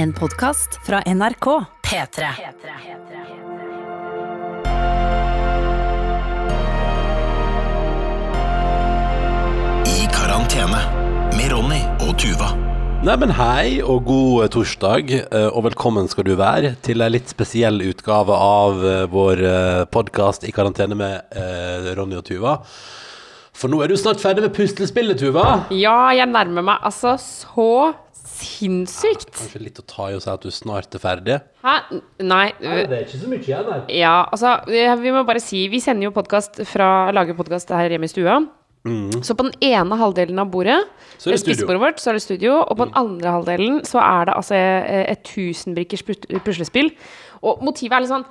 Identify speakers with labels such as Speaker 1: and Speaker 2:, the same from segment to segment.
Speaker 1: En podkast fra NRK. P3.
Speaker 2: I karantene med Ronny og Tuva.
Speaker 3: Nei, men hei og god torsdag, eh, og velkommen skal du være til en litt spesiell utgave av eh, vår podkast i karantene med eh, Ronny og Tuva. For nå er du snart ferdig med puslespillet, Tuva.
Speaker 4: Ja, jeg nærmer meg altså så sinnssykt.
Speaker 3: Kanskje litt å ta i å si at du snart er ferdig?
Speaker 4: Hæ? Nei.
Speaker 3: det er ikke så mye igjen her.
Speaker 4: Ja, altså, vi må bare si Vi sender jo podkast fra Lager podkast her hjemme i stua. Så på den ene halvdelen av bordet,
Speaker 3: Mm. Så er det studio. Mm.
Speaker 4: vårt, så er det studio. Og på den andre halvdelen så er det altså eh, et tusenbrikkers pus- puslespill. Og motivet er litt sånn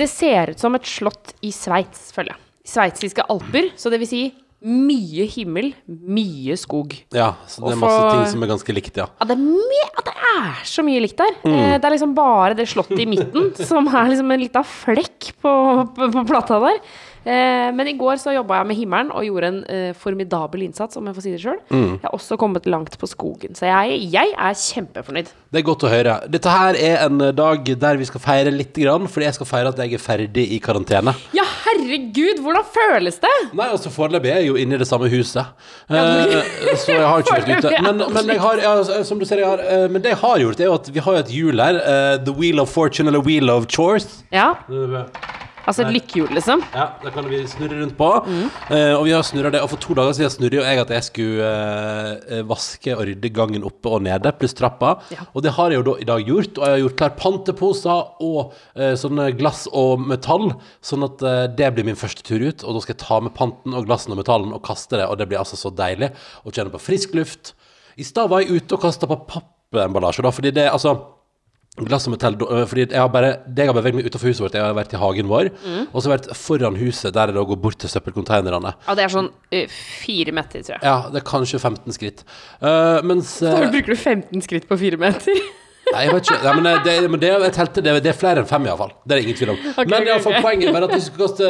Speaker 4: Det ser ut som et slott i Sveits, føler jeg. Sveitsiske alper. Så det vil si mye himmel, mye skog.
Speaker 3: Ja, så det er masse
Speaker 4: for-
Speaker 3: ting som er ganske likt, ja.
Speaker 4: Ja, det er, ja, det er så mye likt der.
Speaker 3: Mm.
Speaker 4: Eh, det er liksom bare det slottet i midten som er liksom en lita flekk på, på, på plata der. Eh, men i går så jobba jeg med himmelen og gjorde en eh, formidabel innsats, om jeg får si det sjøl.
Speaker 3: Mm.
Speaker 4: Jeg har også kommet langt på skogen, så jeg, jeg er kjempefornøyd.
Speaker 3: Det er godt å høre. Dette her er en dag der vi skal feire litt, grann, fordi jeg skal feire at jeg er ferdig i karantene.
Speaker 4: Ja, herregud, hvordan føles det?
Speaker 3: Nei, altså foreløpig er jeg jo inne i det samme huset. Eh, så jeg har ikke vært ute. Men, men, jeg har, ja, som du ser, jeg har, eh, men det jeg har gjort, er jo at vi har jo et hjul her. eh, the Wheel of Fortune, eller Wheel of Chores.
Speaker 4: Ja,
Speaker 3: Ja,
Speaker 4: et lykkehjul, liksom.
Speaker 3: Ja, det kan vi snurre rundt på. Eh, og vi har snurret det. Og for to dager siden snurret jo jeg at jeg skulle eh, vaske og rydde gangen oppe og nede, pluss trappa.
Speaker 4: Ja.
Speaker 3: Og det har jeg jo da i dag gjort. Og jeg har gjort klar panteposer og eh, sånne glass og metall, sånn at eh, det blir min første tur ut. Og da skal jeg ta med panten og glassen og metallen og kaste det, og det blir altså så deilig å kjenne på frisk luft. I stad var jeg ute og kasta på pappemballasje, da, fordi det altså Glass med metall, fordi jeg har bare Det jeg har beveget meg utenfor huset vårt, jeg har vært i hagen vår, og så har jeg vært foran huset, der jeg går bort til søppelkonteinerne.
Speaker 4: Ja, det er sånn uh, fire meter, tror jeg.
Speaker 3: Ja, det er kanskje 15 skritt. Uh, mens
Speaker 4: Da bruker du 15 skritt på fire meter.
Speaker 3: Nei, jeg vet ikke. Nei, men eh, det, men det, jeg telte, det, det er flere enn fem, iallfall. Det er det ingen tvil om.
Speaker 4: Okay,
Speaker 3: men okay, fall, poenget er at hvis du skal kaste,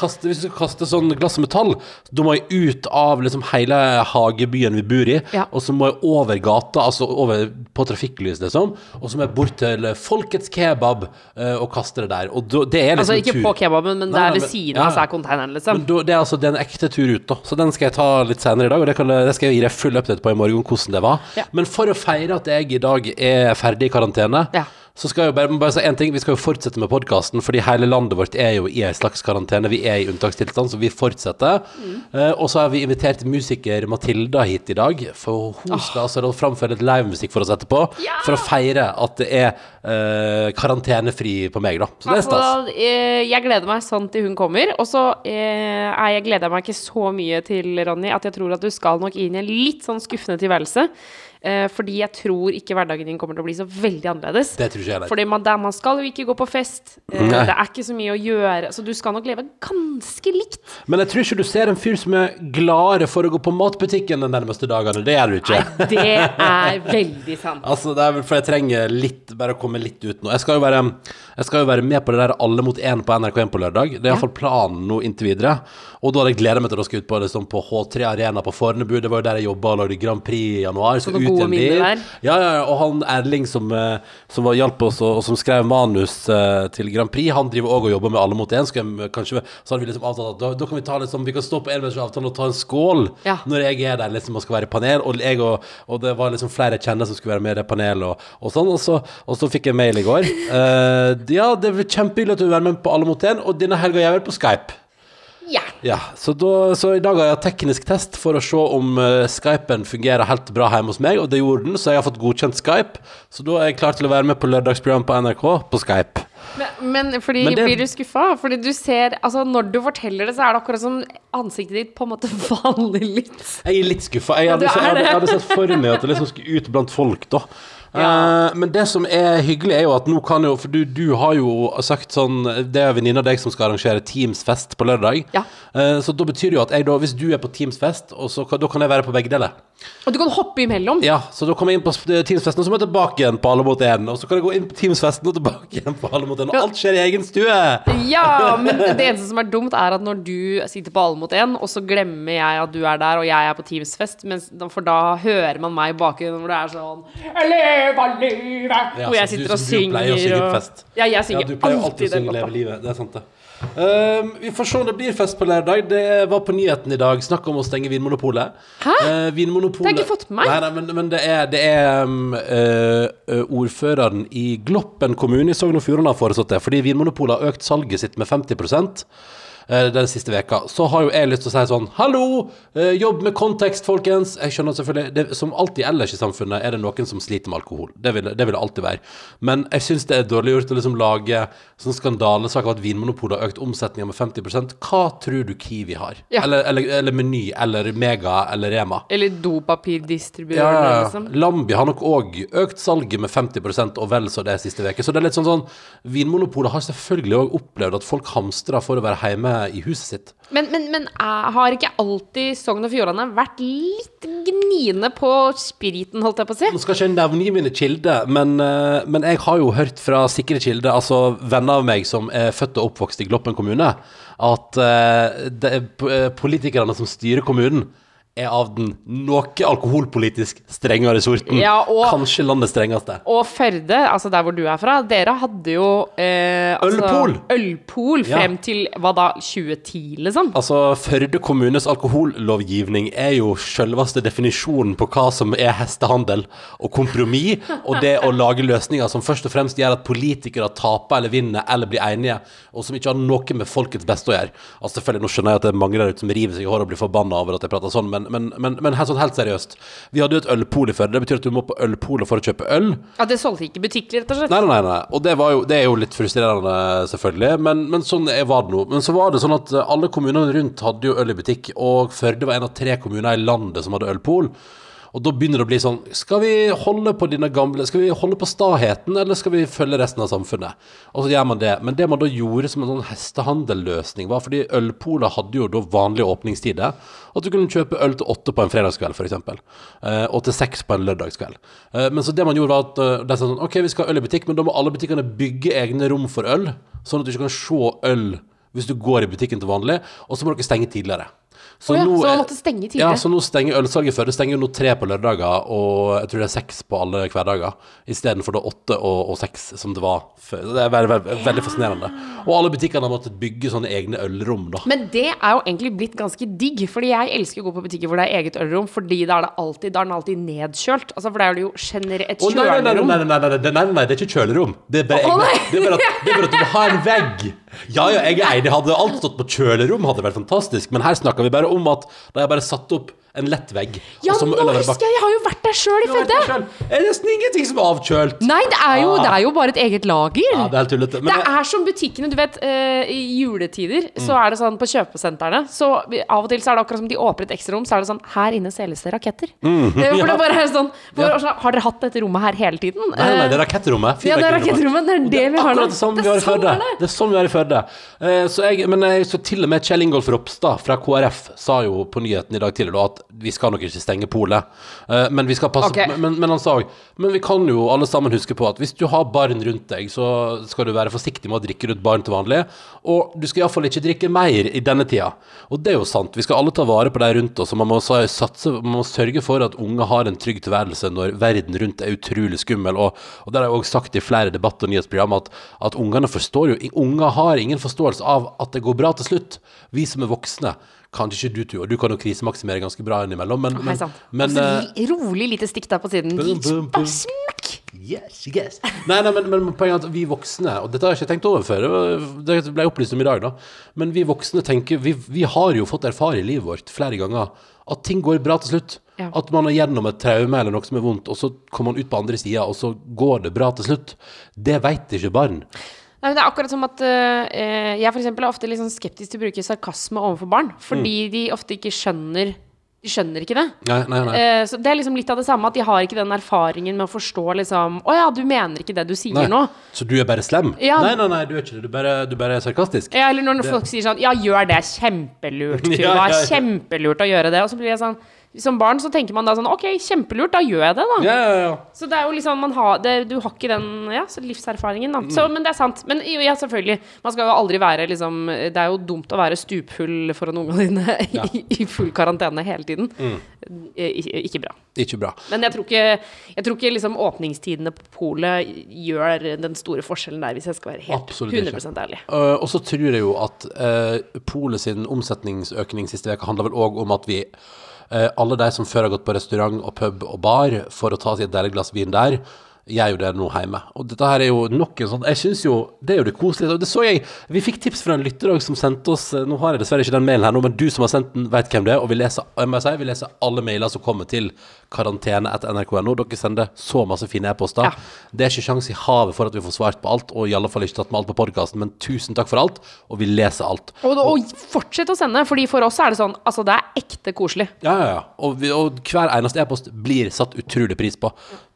Speaker 3: kaste, hvis du skal kaste sånn glass med tall, da må jeg ut av liksom hele hagebyen vi bor i,
Speaker 4: Ja.
Speaker 3: og så må jeg over gata, altså over på trafikklys, liksom, og så må jeg bort til Folkets kebab eh, og kaste det der. Og da, det er liksom
Speaker 4: Altså ikke
Speaker 3: tur.
Speaker 4: på kebaben, men
Speaker 3: Nei,
Speaker 4: der ved siden av så er konteineren, liksom.
Speaker 3: Men da, det er altså det er en ekte tur ut, da. Så den skal jeg ta litt senere i dag, og det, kan, det skal jeg gi deg full update på i morgen, hvordan det var.
Speaker 4: Ja.
Speaker 3: Men for å feire at jeg i dag er ferdig i karantene,
Speaker 4: Ja.
Speaker 3: så skal jo bare, bare si en ting. Vi skal jo fortsette med podkasten, fordi hele landet vårt er jo i en slags karantene. Vi er i unntakstilstand, så vi fortsetter.
Speaker 4: Mm.
Speaker 3: Eh, og så har vi invitert musiker Matilda hit i dag, for hun skal altså framføre litt livemusikk for oss etterpå.
Speaker 4: Ja!
Speaker 3: For å feire at det er eh, karantenefri på meg, da. Så det er stas.
Speaker 4: Eh, jeg gleder meg sånn til hun kommer. Og så eh, jeg gleder jeg meg ikke så mye til, Ronny, at jeg tror at du skal nok inn i en litt sånn skuffende tilværelse. Eh, fordi jeg tror ikke hverdagen din kommer til å bli så veldig annerledes.
Speaker 3: Det tror ikke jeg.
Speaker 4: Fordi man, der, man skal jo ikke gå på fest. Eh, det er ikke så mye å gjøre. Så du skal nok leve ganske likt.
Speaker 3: Men jeg tror ikke du ser en fyr som er gladere for å gå på matbutikken de nærmeste dagene. Det gjør du ikke.
Speaker 4: Nei, det er veldig sant.
Speaker 3: Altså, det er vel for jeg trenger litt Bare å komme litt ut nå. Jeg skal jo være, jeg skal jo være med på det der Alle mot én på NRK1 på lørdag. Det er iallfall planen nå inntil videre. Og da hadde jeg gleda meg til å skulle ut på, liksom, på H3 Arena på Fornebu. Det var jo der jeg jobba og lagde Grand Prix i januar.
Speaker 4: Så noen
Speaker 3: ut igjen
Speaker 4: der.
Speaker 3: Ja, ja, ja, og han Erling som, eh, som var, hjalp oss, og, og som skrev manus uh, til Grand Prix, han driver òg og jobber med Alle mot én. Kanskje, så hadde vi liksom avtalt at da, da kan vi ta liksom, Vi kan stå på enveisavtalen og ta en skål
Speaker 4: Ja.
Speaker 3: når jeg er der liksom og skal være i panel. Og, jeg og, og det var liksom flere jeg kjenner som skulle være med i det panelet, og, og sånn. Og så, og så fikk jeg mail i går. Uh, ja, det blir kjempehyggelig at du vil være med på Alle mot én, og denne helga jeg det på Skype.
Speaker 4: Ja.
Speaker 3: Ja, så, da, så i dag har jeg teknisk test for å se om uh, Skypen fungerer helt bra hjemme hos meg, og det gjorde den, så jeg har fått godkjent Skype. Så da er jeg klar til å være med på lørdagsprogram på NRK på Skype.
Speaker 4: Men, men fordi
Speaker 3: Men det-
Speaker 4: blir du skuffa? Fordi du ser Altså, når du forteller det, så er det akkurat som ansiktet ditt på en måte faller litt.
Speaker 3: Jeg er litt skuffa. Jeg, hadde-
Speaker 4: Ja,
Speaker 3: jeg, hadde- jeg hadde sett for meg at det liksom skulle ut blant folk, da.
Speaker 4: Ja.
Speaker 3: Eh, men det som er hyggelig, er jo at nå kan jo For du, du har jo sagt sånn Det er venninne av deg som skal arrangere Teams-fest på lørdag.
Speaker 4: Ja.
Speaker 3: Uh, så da betyr det jo at jeg da Hvis du er på Teams-fest, da kan jeg være på begge deler.
Speaker 4: Og du kan hoppe imellom.
Speaker 3: Ja, så da kommer jeg inn på Teams-festen, og så må jeg tilbake igjen på Alle mot én. Og så kan jeg gå inn på Teams-festen og tilbake igjen på Alle mot én. Og alt skjer i egen stue!
Speaker 4: Ja, men det eneste som er dumt, er at når du sitter på Alle mot én, og så glemmer jeg at du er der, og jeg er på Teams-fest, for da hører man meg i bakgrunnen hvor det er sånn Leve livet!
Speaker 3: Ja,
Speaker 4: hvor jeg
Speaker 3: sitter du
Speaker 4: og
Speaker 3: som du pleier å synge på fest.
Speaker 4: Ja, jeg
Speaker 3: Ja, du pleier alltid
Speaker 4: alltid
Speaker 3: å synge Leve livet. Det er sant, det. Ehm, vi får se om det blir fest på lørdag. Det var på nyheten i dag snakk om å stenge Vinmonopolet.
Speaker 4: Hæ?
Speaker 3: Uh, Vinmonopolet
Speaker 4: Det har jeg ikke fått med meg.
Speaker 3: Nei, nei, men, men det er, det er um, eh, eh, ordføreren i Gloppen kommune i Sogn og Fjordane har foreslått det. Fordi Vinmonopolet har økt salget sitt med 50 eh, den siste veka. Så har jo jeg lyst til å si sånn Hallo! eh, jobb med kontekst, folkens. Jeg skjønner selvfølgelig det, Som alltid ellers i samfunnet er det noen som sliter med alkohol. Det vil det vil alltid være. Men jeg syns det er dårlig gjort å liksom lage sånn skandalesak av at Vinmonopolet har økt omsetninga med 50 Hva tror du Kiwi har?
Speaker 4: Ja.
Speaker 3: Eller, eller, eller Meny eller Mega eller Rema?
Speaker 4: Eller dopapirdistributørene,
Speaker 3: Ja, ja, ja.
Speaker 4: liksom.
Speaker 3: Lambi har nok òg økt salget med 50% og vel så det siste uke. Så det er litt sånn sånn Vinmonopolet har selvfølgelig òg opplevd at folk hamstrer for å være hjemme i huset sitt.
Speaker 4: Men, men, men eh, har ikke alltid Sogn og Fjordane vært litt gniende på spriten, holdt jeg på å si?
Speaker 3: Nå skal ikke jeg navngi mine kilder, men, eh, men jeg har jo hørt fra sikre kilder, altså venner av meg som er født og oppvokst i Gloppen kommune, at eh, det er politikerne som styrer kommunen, er av den noe alkoholpolitisk strengere sorten.
Speaker 4: Ja, og-
Speaker 3: Kanskje landets strengeste.
Speaker 4: Og Førde, altså der hvor du er fra, dere hadde jo eh, altså,
Speaker 3: Ølpol.
Speaker 4: Ølpol
Speaker 3: Ja.
Speaker 4: frem til hva da, 2010, liksom?
Speaker 3: Altså, Førde kommunes alkohollovgivning er jo selveste definisjonen på hva som er hestehandel og kompromiss, og det å lage løsninger som først og fremst gjør at politikere taper eller vinner eller blir enige, og som ikke har noe med folkets beste å gjøre. Altså selvfølgelig, Nå skjønner jeg at det er mange der ute som river seg i håret og blir forbanna over at jeg prater sånn, men, men, men, men helt, sånn, helt seriøst. Vi hadde jo et ølpol i Førde. Det betyr at du må på ølpolet for å kjøpe øl.
Speaker 4: Ja, det solgte ikke butikker, rett og slett?
Speaker 3: Nei, nei, nei. Og det, var jo, det er jo litt frustrerende, selvfølgelig. Men, men sånn var det nå. Men så var det sånn at alle kommunene rundt hadde jo øl i butikk, og Førde var en av tre kommuner i landet som hadde ølpol. Og da begynner det å bli sånn Skal vi holde på dine gamle Skal vi holde på staheten, eller skal vi følge resten av samfunnet? Og så gjør man det. Men det man da gjorde som en sånn hestehandelløsning, var fordi ølpolet hadde jo da vanlige åpningstider. At du kunne kjøpe øl til åtte på en fredagskveld, f.eks. Eh, og til seks på en lørdagskveld. Eh, men så det man gjorde, var at eh, de sa sånn OK, vi skal ha øl i butikk, men da må alle butikkene bygge egne rom for øl, sånn at du ikke kan se øl hvis du går i butikken til vanlig, og så må dere stenge tidligere. Så
Speaker 4: oh ja,
Speaker 3: nå
Speaker 4: så måtte stenge
Speaker 3: Ja, så nå stenger ølsalget før. Det stenger jo nå tre på lørdager, og jeg tror det er seks på alle hverdager. Istedenfor da åtte og, og seks, som det var før. Det er veldig, veldig, veldig fascinerende. Og alle butikkene har måttet bygge sånne egne ølrom, da.
Speaker 4: Men det er jo egentlig blitt ganske digg, fordi jeg elsker å gå på butikker hvor det er eget ølrom, fordi da er det alltid, da er den alltid nedkjølt. Altså, for da er det jo generelt et kjølerom.
Speaker 3: nei, nei, nei, nei, nei, nei, nei, det er ikke kjølerom. Det er bare,
Speaker 4: oh,
Speaker 3: egne, det er bare, at, det er bare at du må ha en vegg. Ja, ja, jeg er enig. Hadde alt stått på kjølerom, hadde det vært fantastisk. Men her snakker vi bare om at de bare satt opp en lett vegg.
Speaker 4: Ja,
Speaker 3: så
Speaker 4: nå husker jeg! Jeg har jo vært der sjøl i Fedde!
Speaker 3: Det er nesten ingenting som er avkjølt.
Speaker 4: Nei, det er, jo,
Speaker 3: Ah.
Speaker 4: det er jo bare et eget lager.
Speaker 3: Ja, det er helt tullete. Men
Speaker 4: det er som butikkene, du vet, eh, i juletider så
Speaker 3: Mm.
Speaker 4: er det sånn på kjøpesentrene Så av og til så er det akkurat som de åpner et ekstrarom, så er det sånn Her inne selges det raketter.
Speaker 3: Mm.
Speaker 4: Eh, for det bare er sånn hvor, ja. Har dere hatt dette rommet her hele tiden?
Speaker 3: Nei, nei, det er
Speaker 4: Eh,
Speaker 3: rakettrommet.
Speaker 4: Ja, det er rakettrommet. Det er det vi har nå.
Speaker 3: Det
Speaker 4: er
Speaker 3: har i
Speaker 4: sånn
Speaker 3: sånn vi har i Førde. Så men jeg, så til og med Kjell Ingolf Ropstad fra KrF sa jo på nyheten i dag tidlig da at vi skal nok ikke stenge polet, Eh, men vi skal passe
Speaker 4: okay.
Speaker 3: men, men han sa òg Men vi kan jo alle sammen huske på at hvis du har barn rundt deg, så skal du være forsiktig med å drikke rundt barn til vanlig, og du skal iallfall ikke drikke mer i denne tida. Og det er jo sant. Vi skal alle ta vare på de rundt oss, og man må satse Man må sørge for at unger har en trygg tilværelse når verden rundt er utrolig skummel. Og, og det har jeg òg sagt i flere debatter og nyhetsprogram, at, at ungene forstår jo Unger har ingen forståelse av at det går bra til slutt. Vi som er voksne. Kanskje ikke du, Tuva. Du kan jo krisemaksimere ganske bra innimellom, men, men, men
Speaker 4: Og så
Speaker 3: eh,
Speaker 4: li- rolig lite stikk der på siden.
Speaker 3: Bum, bum, bum. Yes, yes. Nei, nei, men, men poenget er at vi voksne, og dette har jeg ikke tenkt over før, det ble opplyst om i dag, da, men vi voksne tenker Vi, vi har jo fått erfare i livet vårt flere ganger at ting går bra til slutt.
Speaker 4: Ja.
Speaker 3: At man er gjennom et traume eller noe som er vondt, og så kommer man ut på andre sida, og så går det bra til slutt. Det veit ikke barn.
Speaker 4: Nei, men det er akkurat som at uh, jeg for er ofte litt sånn skeptisk til å bruke sarkasme overfor barn. Fordi
Speaker 3: Mm.
Speaker 4: de ofte ikke skjønner De skjønner ikke det.
Speaker 3: Nei, nei, nei.
Speaker 4: Uh, så det er liksom litt av det samme, at de har ikke den erfaringen med å forstå liksom Å ja, du mener ikke det du sier nå.
Speaker 3: Så du er bare slem?
Speaker 4: Ja.
Speaker 3: Nei, nei, nei, du er ikke det. Du bare, du bare er sarkastisk.
Speaker 4: Ja, eller når folk sier sånn Ja, gjør det. Kjempelurt, Tuva.
Speaker 3: Ja, ja.
Speaker 4: Kjempelurt å gjøre det. Og så blir jeg sånn som barn så tenker man da sånn Ok, kjempelurt, da gjør jeg det, da.
Speaker 3: Ja, ja, ja.
Speaker 4: Så det er jo liksom man har, det, Du har ikke den ja, så livserfaringen, da. Så, men det er sant. Men ja, selvfølgelig. Man skal jo aldri være liksom Det er jo dumt å være stupfull foran ungene dine i, i full karantene hele tiden. Mm. Ikke, ikke bra.
Speaker 3: Ikke bra.
Speaker 4: Men jeg tror ikke, jeg tror ikke liksom åpningstidene på polet gjør den store forskjellen der, hvis jeg skal være helt
Speaker 3: Absolutt ikke.
Speaker 4: 100 ærlig.
Speaker 3: Uh, og så tror jeg jo at uh, Polet sin omsetningsøkning siste uke handler vel òg om at vi Alle de som før har gått på restaurant og pub og bar for å ta seg et deilig glass vin der, gjør jo det nå hjemme. Og dette her er jo nok en sånn Jeg syns jo Det er jo det koselige. Det så jeg Vi fikk tips fra en lytter som sendte oss uh, Nå har jeg dessverre ikke den mailen her nå, men du som har sendt den, vet hvem det er. Og vi leser, jeg må si, vi leser alle mailer som kommer til karantene etter nrk.no. Dere sender så masse fine e-poster.
Speaker 4: Ja.
Speaker 3: Det er ikke sjans i havet for at vi får svart på alt, og i alle fall ikke tatt med alt på podkasten, men tusen takk for alt, og vi leser alt.
Speaker 4: Og, og fortsett å sende, Fordi for oss er det sånn Altså, det er ekte koselig.
Speaker 3: Ja, ja, ja. Og, vi, og hver eneste e-post blir satt utrolig pris på.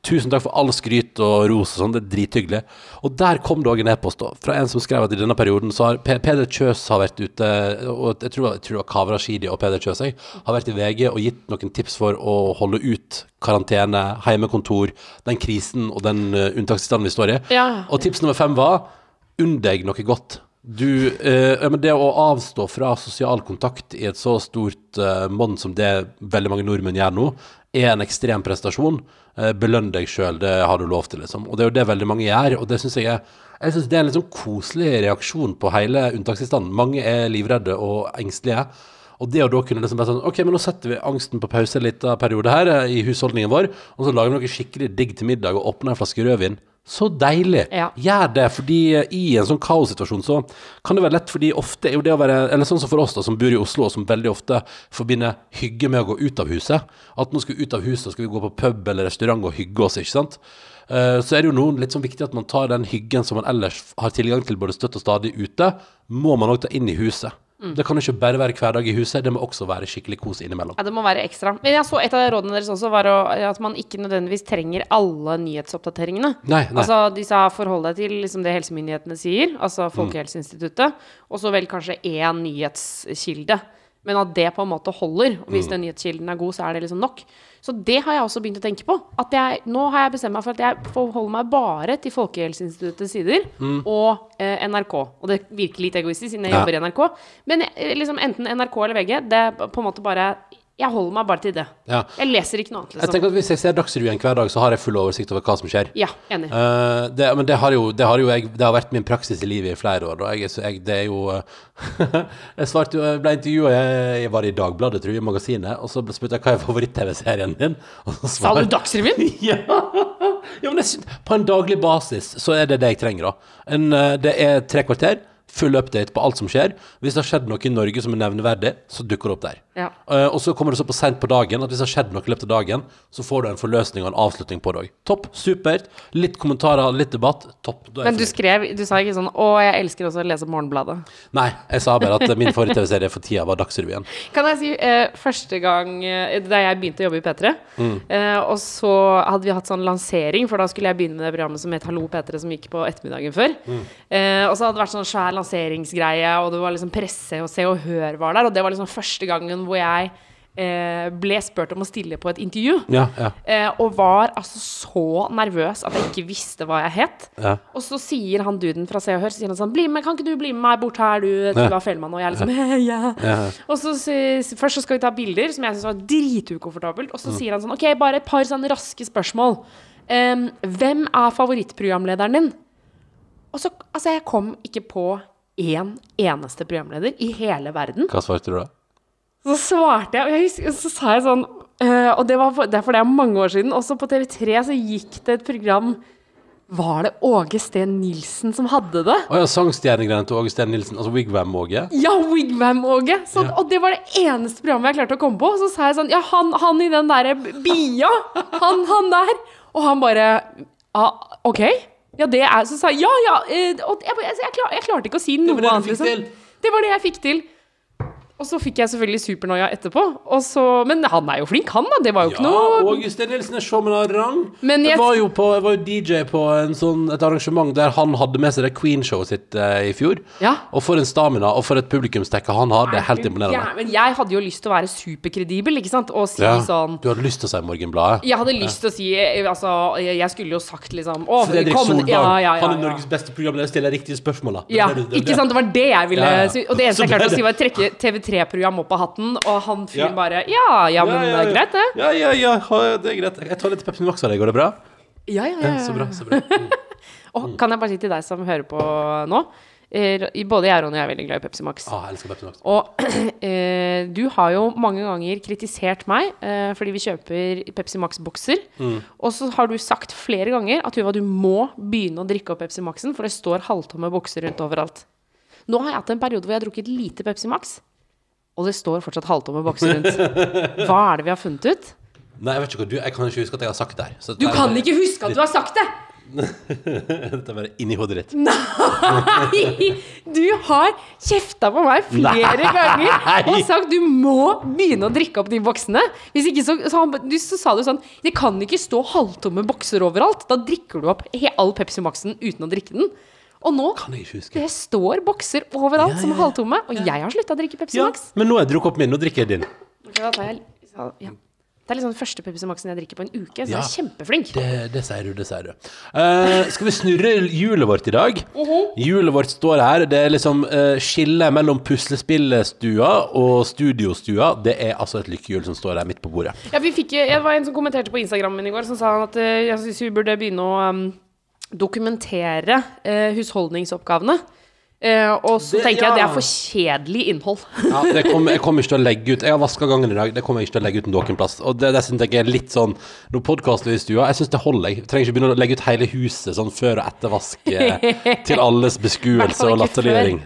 Speaker 3: Tusen takk for all skryt og ros og sånn, det er drithyggelig. Og der kom det òg en e-post fra en som skrev at i denne perioden så har Pe- Peder Kjøs har vært ute, og jeg tror, jeg tror det var Kavra Shidi og Peder Kjøs, jeg, har vært i VG og gitt noen tips for å holde ut karantene, heimekontor, den krisen og den uh, unntakstilstanden vi står i.
Speaker 4: Ja.
Speaker 3: Og tips nummer fem var unn deg noe godt. Du, eh, ja, men det å avstå fra sosial kontakt i et så stort eh, monn som det veldig mange nordmenn gjør nå, er en ekstrem prestasjon. Eh, belønn deg sjøl, det har du lov til, liksom. Og det er jo det veldig mange gjør, og det syns jeg er jeg synes det er en sånn koselig reaksjon på hele unntakstilstanden. Mange er livredde og engstelige. Og det å da kunne liksom bare sånn Ok, men nå setter vi angsten på pause en liten periode her eh, i husholdningen vår, og så lager vi noe skikkelig digg til middag og åpner en flaske rødvin. Så deilig!
Speaker 4: Ja.
Speaker 3: Gjør det, fordi eh, i en sånn kaossituasjon så kan det være lett, fordi ofte er jo det å være Eller sånn som for oss, da, som bor i Oslo, og som veldig ofte forbinder hygge med å gå ut av huset. At nå skal vi ut av huset, skal vi gå på pub eller restaurant og hygge oss, ikke sant. Eh, Så er det jo noen litt sånn viktig at man tar den hyggen som man ellers har tilgang til både støtt og stadig ute, må man òg ta inn i huset. Det kan jo ikke bare være hverdag i huset, det må også være skikkelig kos innimellom.
Speaker 4: Ja, det må være ekstra. Men jeg så et av rådene deres også var å, at man ikke nødvendigvis trenger alle nyhetsoppdateringene.
Speaker 3: Nei, nei.
Speaker 4: Altså, de sa forhold deg til liksom, det helsemyndighetene sier, altså Folkehelseinstituttet, og så vel kanskje én nyhetskilde. Men at det på en måte holder. Og hvis den nyhetskilden er god, så er det liksom nok. Så det har jeg også begynt å tenke på. At jeg, nå har jeg bestemt meg for at jeg forholder meg bare til Folkehelseinstituttets sider og eh, NRK. Og det virker litt egoistisk siden jeg
Speaker 3: Ja.
Speaker 4: jobber i NRK. Men eh, liksom enten NRK eller VG, det er på en måte bare Jeg holder meg bare til det.
Speaker 3: Ja.
Speaker 4: Jeg leser ikke noe annet,
Speaker 3: Jeg
Speaker 4: liksom.
Speaker 3: tenker at Hvis jeg ser Dagsrevyen hver dag, så har jeg full oversikt over hva som skjer.
Speaker 4: Ja, enig.
Speaker 3: Uh, det, men det har jo, det har jo jeg, det har vært min praksis i livet i flere år. Da. Jeg, så jeg, det er jo eh, Jeg svarte jo, jeg ble intervjua, jeg, jeg var i Dagbladet, tror jeg, i magasinet, og så spurte jeg hva er favoritt-TV-serien din. Og så
Speaker 4: Sa du Dagsrevyen?
Speaker 3: ja. ja, men jeg, på en daglig basis så er det det jeg trenger, da. En, eh, det er tre kvarter, full update på alt som skjer. Hvis det har skjedd noe i Norge som er nevneverdig, så dukker det opp der.
Speaker 4: Ja.
Speaker 3: Uh, og så kommer det så på sent på dagen at hvis det har skjedd noe i løpet av dagen, så får du en forløsning og en avslutning på det òg. Topp, supert. Litt kommentarer, litt debatt. Topp.
Speaker 4: Men du skrev Du sa ikke sånn 'Å, jeg elsker også å lese Morgenbladet'.
Speaker 3: Nei, jeg sa bare at min forrige TV-serie for tida var Dagsrevyen.
Speaker 4: Kan jeg si uh, første gang uh, da jeg begynte å jobbe i P3, eh, og så hadde vi hatt sånn lansering, for da skulle jeg begynne med det programmet som het Hallo P3, som gikk på ettermiddagen før. Eh, og så hadde det vært sånn svær lanseringsgreie, og det var liksom presse og Se og Hør var der, og det var liksom første gangen hvor jeg eh, ble spurt om å stille på et intervju.
Speaker 3: Ja, ja,
Speaker 4: Eh, og var altså så nervøs at jeg ikke visste hva jeg het.
Speaker 3: ja.
Speaker 4: Og så sier han duden fra Se og Hør så sier han sånn Bli med, Kan ikke du bli med meg bort her, du, Tuva Fellmann? Og jeg liksom ja.
Speaker 3: Ja.
Speaker 4: Og så Først så skal vi ta bilder, som jeg syns var dritukomfortabelt. Og så sier han sånn OK, bare et par sånne raske spørsmål. Um, hvem er favorittprogramlederen din? Og så Altså, jeg kom ikke på én eneste programleder i hele verden.
Speaker 3: Hva svarte du da?
Speaker 4: Så svarte jeg, og jeg husker, så sa jeg sånn Uh, Og det var for, det er det er mange år siden. Også på TV3 så gikk det et program Var det Åge Steen Nilsen som hadde det?
Speaker 3: Å ja, sangstjernegreiene til Åge Steen Nilsen, altså Wigwam-Åge.
Speaker 4: Ja, Wigwam-Åge!
Speaker 3: Ja.
Speaker 4: Og det var det eneste programmet jeg klarte å komme på. Så sa jeg sånn Ja, han, han i den derre bia! Han, han der! Og han bare ah, OK? Ja, det er Så sa jeg ja, ja. eh, Og jeg, jeg, jeg, klar, jeg klarte ikke å si noe annet, liksom. Det var det jeg fikk til. Og så fikk jeg selvfølgelig supernoia etterpå. Så, men han er jo flink, han da. Det var jo ikke noe
Speaker 3: og Justin Nilsen er showman.
Speaker 4: Men
Speaker 3: jeg,
Speaker 4: jeg-
Speaker 3: var jo på, jeg var jo DJ på en sånn, et arrangement der han hadde med seg det Queen-showet sitt eh, i fjor.
Speaker 4: Ja.
Speaker 3: Og for en stamina og for et publikumstekke han har. Det er helt
Speaker 4: Ja,
Speaker 3: imponerende.
Speaker 4: men jeg hadde jo lyst til å være superkredibel, ikke sant? Og si
Speaker 3: Ja.
Speaker 4: sånn
Speaker 3: Du hadde lyst til å si Morgenbladet?
Speaker 4: Jeg hadde lyst til å si eh, Altså, jeg skulle jo sagt liksom Å,
Speaker 3: Fredrik Solvang,
Speaker 4: ja, ja, ja,
Speaker 3: han er. Norges beste programleder, stiller riktige spørsmål. da.
Speaker 4: Ja,
Speaker 3: det, det- det
Speaker 4: ikke sant? Det var det jeg ville
Speaker 3: Ja, ja.
Speaker 4: si. Og det eneste jeg klarte å si, var å trekke TV3-program opp av hatten, og han fyren
Speaker 3: Ja.
Speaker 4: bare Ja, ja, men
Speaker 3: Ja,
Speaker 4: greit, det.
Speaker 3: Ja, ja, ja, det er greit. Jeg tar litt Pepsi Max av deg, går det bra?
Speaker 4: Ja, ja,
Speaker 3: Ja,
Speaker 4: ja.
Speaker 3: så bra, så bra. Mm.
Speaker 4: Og kan jeg bare si til deg som hører på nå eh, Både jeg og Ronny er veldig glad i Pepsi Max.
Speaker 3: Ah, jeg elsker Pepsi Max.
Speaker 4: Og eh, du har jo mange ganger kritisert meg eh, fordi vi kjøper Pepsi Max-bokser.
Speaker 3: Mm.
Speaker 4: Og så har du sagt flere ganger at Tuva, du må begynne å drikke opp Pepsi Maxen, for det står halvtomme bokser rundt overalt. Nå har jeg hatt en periode hvor jeg har drukket lite Pepsi Max, og det står fortsatt halvtomme bokser rundt. Hva er det vi har funnet ut?
Speaker 3: Nei, jeg vet ikke hva du Jeg kan ikke huske at jeg har sagt det her. så
Speaker 4: Du kan
Speaker 3: bare-
Speaker 4: ikke huske at du har sagt det!
Speaker 3: Dette er bare inni hodet ditt.
Speaker 4: Nei! Du har kjefta på meg flere
Speaker 3: Nei.
Speaker 4: ganger og sagt du må begynne å drikke opp de boksene. Hvis ikke så, så, han, så sa du sånn Det kan ikke stå halvtomme bokser overalt. Da drikker du opp all Pepsi Maxen uten å drikke den. Og nå
Speaker 3: Kan jeg ikke huske.
Speaker 4: det står bokser overalt
Speaker 3: Ja,
Speaker 4: som
Speaker 3: ja, ja.
Speaker 4: halvtomme. Og jeg har slutta å drikke Pepsi
Speaker 3: Ja,
Speaker 4: Max.
Speaker 3: men nå har jeg drukket opp min. Nå drikker jeg din.
Speaker 4: Okay, da tar jeg, ja. Det er liksom den første Pepsi Maxen jeg drikker på en uke, så
Speaker 3: Ja.
Speaker 4: jeg er kjempeflink.
Speaker 3: Det, det sier du, det sier du. Uh, skal vi snurre hjulet vårt i dag? Hjulet vårt står her. Det er liksom uh, skillet mellom puslespillstua og studiostua. Det er altså et lykkehjul som står der midt på bordet.
Speaker 4: Ja, vi fikk, jeg var en som kommenterte på Instagrammen min i går, som sa at eh, jeg synes vi burde begynne å um, dokumentere eh, husholdningsoppgavene. Eh, og så
Speaker 3: Det-
Speaker 4: tenker jeg det er for kjedelig innhold.
Speaker 3: Ja, det kommer- jeg kommer ikke til å legge ut Jeg har vaska gangen i dag. Det kommer jeg ikke til å legge ut noen plass. Og det, det synes jeg er litt sånn Når podkasten er i stua Jeg syns det holder. Jeg trenger ikke begynne å legge ut hele huset sånn før og ettervask eh, til alles beskuelse og latterliggjøring.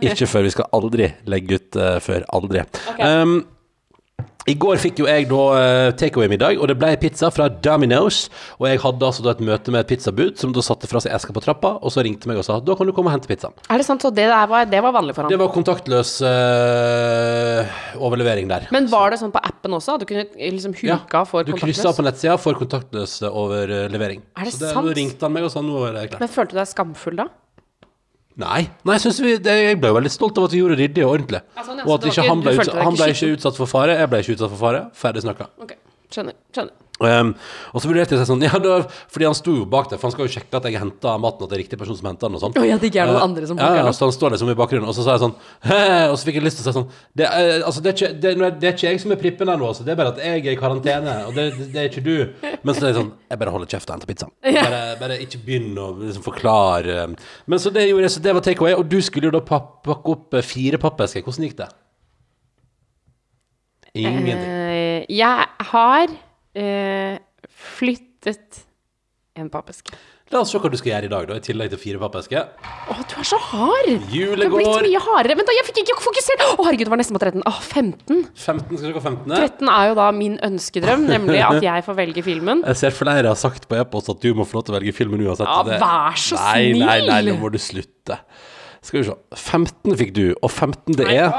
Speaker 3: Ikke før. Vi skal aldri legge ut uh, før. Aldri. Um, I går fikk jo jeg da uh, takeaway-middag, og det ble pizza fra Domino's. Og jeg hadde altså da et møte med et pizzabud som da satte fra seg eska på trappa, og så ringte meg og sa da kan du komme og hente pizzaen.
Speaker 4: Er det sant? Så det, der var, det var vanlig for
Speaker 3: Det var kontaktløs eh, overlevering der.
Speaker 4: Men var det sånn på appen også? At du kunne eh, liksom huka for kontaktløs?
Speaker 3: Du kryssa på nettsida for kontaktløs overlevering.
Speaker 4: Er det
Speaker 3: så det,
Speaker 4: sant?
Speaker 3: Da ringte han meg og sa nå er det klart.
Speaker 4: Men følte du deg skamfull da?
Speaker 3: Nei, nei jeg, vi, det, jeg ble veldig stolt av at vi gjorde det ryddig og ordentlig.
Speaker 4: Altså,
Speaker 3: og at ikke han ble, utsatt, han ble ikke utsatt for fare, jeg ble ikke utsatt for fare. Ferdig snakka.
Speaker 4: Ok, skjønner. skjønner.
Speaker 3: Um, og så vurderte jeg sånn ja, da, Fordi han sto jo bak der, for han skal jo sjekke at jeg henta maten, at det er riktig person som henter den. og sånn
Speaker 4: Oh, ja, det ikke er noen
Speaker 3: Eh,
Speaker 4: andre som
Speaker 3: ja, ja, så han står liksom i bakgrunnen, og så sa jeg sånn Og så fikk jeg lyst til å si sånn Det, er, altså, det, er, ikke, det, det er ikke jeg som er prippen her nå, altså. det er bare at jeg er i karantene, og det, det, det er ikke du. Men så er jeg sånn Jeg bare holder kjeft og henter pizzaen. Bare, bare ikke begynn å liksom forklare. Men så det gjorde jeg, så det var takeaway, og du skulle jo da pakke opp eh, fire pappesker. Hvordan gikk det? Ingenting.
Speaker 4: Uh, jeg har eh, flyttet en pappeske.
Speaker 3: La oss se hva du skal gjøre i dag, da, i tillegg til fire pappesker.
Speaker 4: Å, du er så hard! Du
Speaker 3: Det
Speaker 4: har blitt mye hardere. Vent, da, jeg fikk ikke fokusert! Å, herregud, det var nesten på 13. Å, 15.
Speaker 3: 15, skal du gå 15?
Speaker 4: 13 er jo da min ønskedrøm, nemlig at jeg får velge filmen.
Speaker 3: Jeg ser flere har sagt på e-post at du må få lov til å velge filmen uansett.
Speaker 4: Ja,
Speaker 3: Det-
Speaker 4: vær så
Speaker 3: snill! nei, Nei,
Speaker 4: nei,
Speaker 3: nå må du slutte. Skal vi se. 15 fikk du, og 15 det er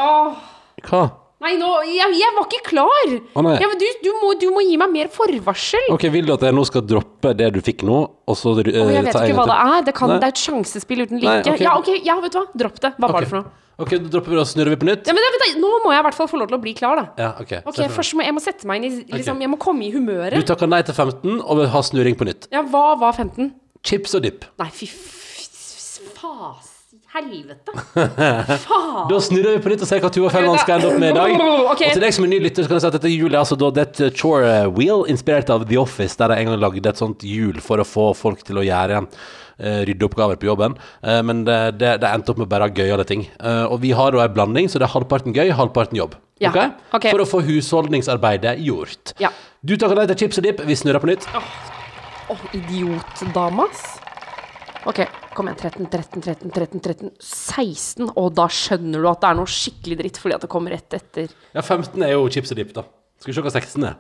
Speaker 3: Hva?
Speaker 4: Nei, nå jeg, jeg var ikke klar!
Speaker 3: Å, nei.
Speaker 4: Ja, men du, du, må, du må gi meg mer forvarsel.
Speaker 3: Ok, Vil du at jeg nå skal droppe det du fikk nå, og så uh,
Speaker 4: oh, jeg vet ikke hva det er. Det, kan, det er et sjansespill uten
Speaker 3: Nei,
Speaker 4: like. Ja, ok, ja, vet du hva? Dropp det. Hva var det for noe?
Speaker 3: Ok, da dropper vi og snurrer vi på nytt?
Speaker 4: Ja, men da, Nå må jeg i hvert fall få lov til å bli klar, da.
Speaker 3: Ja, ok.
Speaker 4: Ok,
Speaker 3: Se for deg.
Speaker 4: Først må jeg må sette meg inn i liksom,
Speaker 3: okay.
Speaker 4: Jeg må komme i
Speaker 3: Du
Speaker 4: humøret.
Speaker 3: takker nei til 15 og vil ha snurring på nytt.
Speaker 4: Ja, hva var 15?
Speaker 3: Chips og dip.
Speaker 4: Nei, fy faen fas Helvete. Faen.
Speaker 3: Da snurrer vi på nytt og ser hva Tuva Fellmann skal ende opp med i dag.
Speaker 4: Okay.
Speaker 3: Og til deg som er ny lytter, så kan jeg si at dette hjulet er altså da et eh, chore wheel inspirert av The Office, der jeg en gang lagde et sånt hjul for å få folk til å gjøre eh, ryddeoppgaver på jobben. Eh, men det, det, det endte opp med bare gøyale ting. Eh, og vi har da en blanding, så det er halvparten gøy, halvparten jobb.
Speaker 4: Ja,
Speaker 3: Okay?
Speaker 4: Okay.
Speaker 3: For å få husholdningsarbeidet gjort.
Speaker 4: Ja.
Speaker 3: Du takker nei til chips og dip. Vi snurrer på nytt.
Speaker 4: Å, idiotdama, ass. OK, kom igjen. 13, 13, 13, 13, 13, 16. Og da skjønner du at det er noe skikkelig dritt fordi at det kommer rett etter.
Speaker 3: Ja, 15 er jo chips og dip, da. Skal vi se hva 16 er.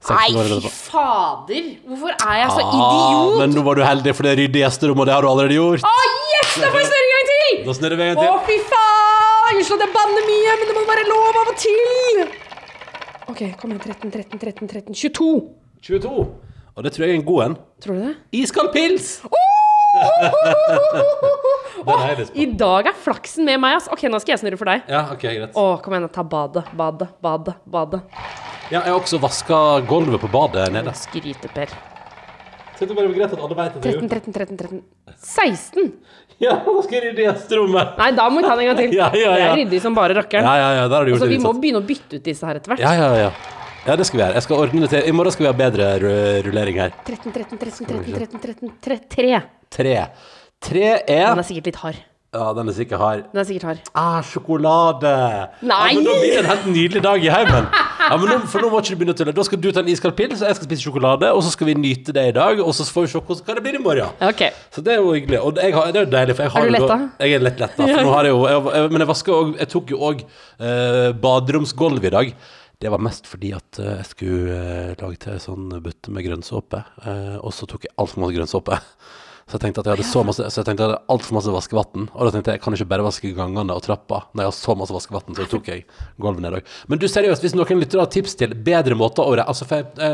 Speaker 3: 16
Speaker 4: Nei, fy fader! Hvorfor er jeg så
Speaker 3: Ah,
Speaker 4: idiot?
Speaker 3: men nå var du heldig, for det ryddig gjesterom, og det har du allerede gjort.
Speaker 4: Å, yes! Da får jeg snurre en gang til!
Speaker 3: Da snurrer vi en gang til.
Speaker 4: Å,
Speaker 3: til.
Speaker 4: fy faen! Unnskyld at jeg banner mye, men det må være lov av og til! OK, kom igjen. 13, 13, 13, 13, 22.
Speaker 3: 22. Og det tror jeg er en god en.
Speaker 4: Tror du det?
Speaker 3: Iskald pils! Den er.
Speaker 4: I dag er flaksen med meg, ass. OK, nå skal jeg snurre for deg.
Speaker 3: Ja, ok, greit.
Speaker 4: Å, kom igjen, ta badet, badet, badet, badet.
Speaker 3: Ja, jeg har også vaska gulvet på badet nede.
Speaker 4: Skryte-Per.
Speaker 3: Så det bare greit at alle vet at det
Speaker 4: 13, 13, 13, 13. 16!
Speaker 3: Ja, nå skal jeg rydde gjesterommet.
Speaker 4: Nei, da må vi ta den en gang til.
Speaker 3: Ja, ja, ja.
Speaker 4: Det er ryddig som bare rakkeren.
Speaker 3: Ja, ja, ja, der har du gjort
Speaker 4: Altså, vi må
Speaker 3: innsats.
Speaker 4: begynne å bytte ut disse her etter hvert.
Speaker 3: Ja, ja, ja. Ja, det skal vi gjøre. Jeg skal ordne det til. I morgen skal vi ha bedre ru- rullering her.
Speaker 4: 13, 13, 13, 13, 13, 13, 3.
Speaker 3: Tre. Tre er
Speaker 4: Den er sikkert litt hard.
Speaker 3: Ja, den er sikkert hard.
Speaker 4: Den er sikkert hard.
Speaker 3: Ah, sjokolade!
Speaker 4: Nei!
Speaker 3: Ja, men da blir det en helt nydelig dag i heimen. Ja, men nå, for nå må ikke du begynne å tulle. Da skal du ta en iskald pils, og jeg skal spise sjokolade, og så skal vi nyte det i dag, og så får vi se hvordan- hva det blir i morgen.
Speaker 4: Ok.
Speaker 3: Så det er jo hyggelig. Og jeg har, det er jo deilig, for jeg har
Speaker 4: Er du
Speaker 3: jo da-
Speaker 4: letta?
Speaker 3: Jeg er lett letta. For nå har jeg jo jeg, jeg, Men jeg vasker òg Jeg tok jo òg eh, baderomsgulvet i dag. Det var mest fordi at eh, jeg skulle eh, lage til en sånn bøtte med grønnsåpe, eh, og så tok jeg altfor masse grønnsåpe. Så jeg tenkte at jeg hadde så masse Så jeg tenkte jeg hadde altfor masse vaskevann. Og da tenkte jeg jeg kan ikke bare vaske gangene og trappa når jeg har så masse vaskevann, så tok jeg gulvet ned òg. Men du seriøst, hvis noen lytter har tips til bedre måter å Altså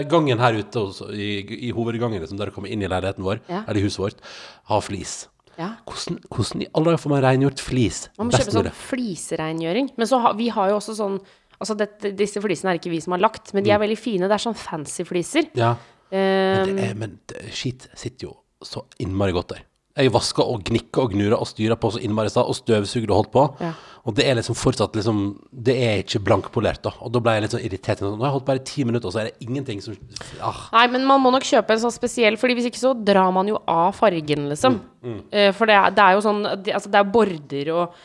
Speaker 3: gangen her ute i, i hovedgangen, liksom, der du kommer inn i leiligheten vår,
Speaker 4: Ja.
Speaker 3: eller huset vårt, har flis.
Speaker 4: Ja.
Speaker 3: Hvordan, hvordan i alle dager får man rengjort flis?
Speaker 4: Man må kjøpe sånn flisrengjøring. Men så har, vi har jo også sånn Altså dette, disse flisene er ikke vi som har lagt, men de er veldig fine. Det er sånn fancy fliser.
Speaker 3: Ja.
Speaker 4: Um,
Speaker 3: Men, er, men det, skit sitter jo så innmari godt der. Jeg vaska og gnikka og gnura og styra på så innmari stad, og støvsugde og holdt på.
Speaker 4: Ja.
Speaker 3: Og det er liksom fortsatt liksom Det er ikke blankpolert, da. Og da ble jeg litt sånn irritert. Nå har jeg holdt bare ti minutter, og så er det ingenting som ah.
Speaker 4: Nei, men man må nok kjøpe en sånn spesiell, Fordi hvis ikke så drar man jo av fargen, liksom.
Speaker 3: Mm,
Speaker 4: mm. for det er, det er jo sånn Altså, det er border og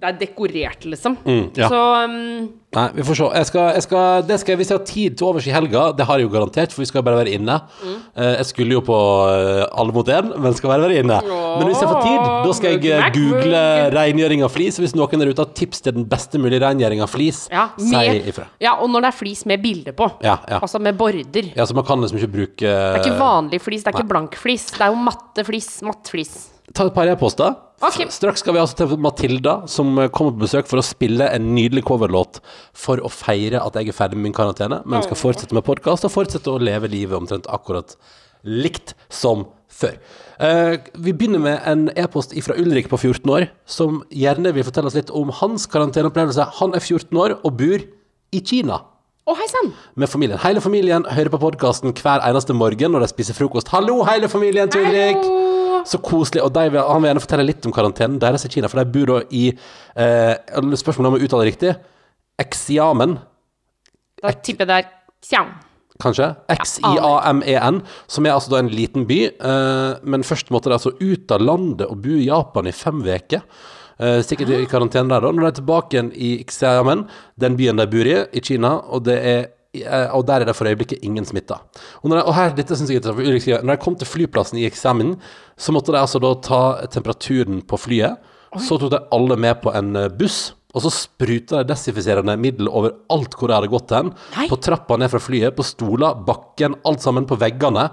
Speaker 4: Det er dekorert, liksom.
Speaker 3: Mm, ja.
Speaker 4: Så um,
Speaker 3: Nei, vi får se. Jeg skal, jeg skal, det skal, hvis jeg har tid til overs i helga, det har jeg jo garantert, for vi skal bare være inne. Mm. jeg skulle jo på eh, Alle mot én, men skal bare være inne. Men hvis jeg får tid, da skal jeg eh, google rengjøring av flis. Hvis noen der ute har tips til den beste mulige rengjøring av flis,
Speaker 4: ja,
Speaker 3: si ifra.
Speaker 4: ja, og når det er flis med bilde på.
Speaker 3: Ja, ja.
Speaker 4: Altså med border.
Speaker 3: Ja, så man kan liksom ikke bruke
Speaker 4: Det er ikke vanlig flis, det er ikke blank flis. Det er jo matte flis. Matt flis.
Speaker 3: Ta et par e-poster.
Speaker 4: Okay.
Speaker 3: Straks skal vi altså til Matilda, som kommer på besøk for å spille en nydelig coverlåt for å feire at jeg er ferdig med min karantene, men skal fortsette med podkast og fortsette å leve livet omtrent akkurat likt som før. Uh, vi begynner med en e-post fra Ulrik på 14 år, som gjerne vil fortelle oss litt om hans karanteneopplevelse. Han er 14 år og bor i Kina
Speaker 4: Å, hei sann!
Speaker 3: med familien. Hele familien hører på podkasten hver eneste morgen når de spiser frokost. Hallo, hele familien til Ulrik! Så koselig. Og de, vil- han vil gjerne fortelle litt om karantenen deres i Kina, for de bor da i eh, Spørsmålet om å uttale riktig. Exiamen.
Speaker 4: Da tipper jeg det er Xiang.
Speaker 3: kanskje? X-I-A-M-E-N, som er altså da en liten by. Eh, men først måtte de altså ut av landet og bo i Japan i fem uker. Eh, sikkert i karantene der, da. Når de er tilbake igjen i Xiamen, den byen de bor i, i Kina, og det er eh, og der er det for øyeblikket ingen smitta. Og, og her, dette synes jeg når de kom til flyplassen i eksamen, så måtte de altså da ta temperaturen på flyet. Så tok de alle med på en eh, buss, og så spruta de desinfiserende middel over alt hvor de hadde gått hen.
Speaker 4: Nei.
Speaker 3: På trappa ned fra flyet, på stoler, bakken, alt sammen på veggene.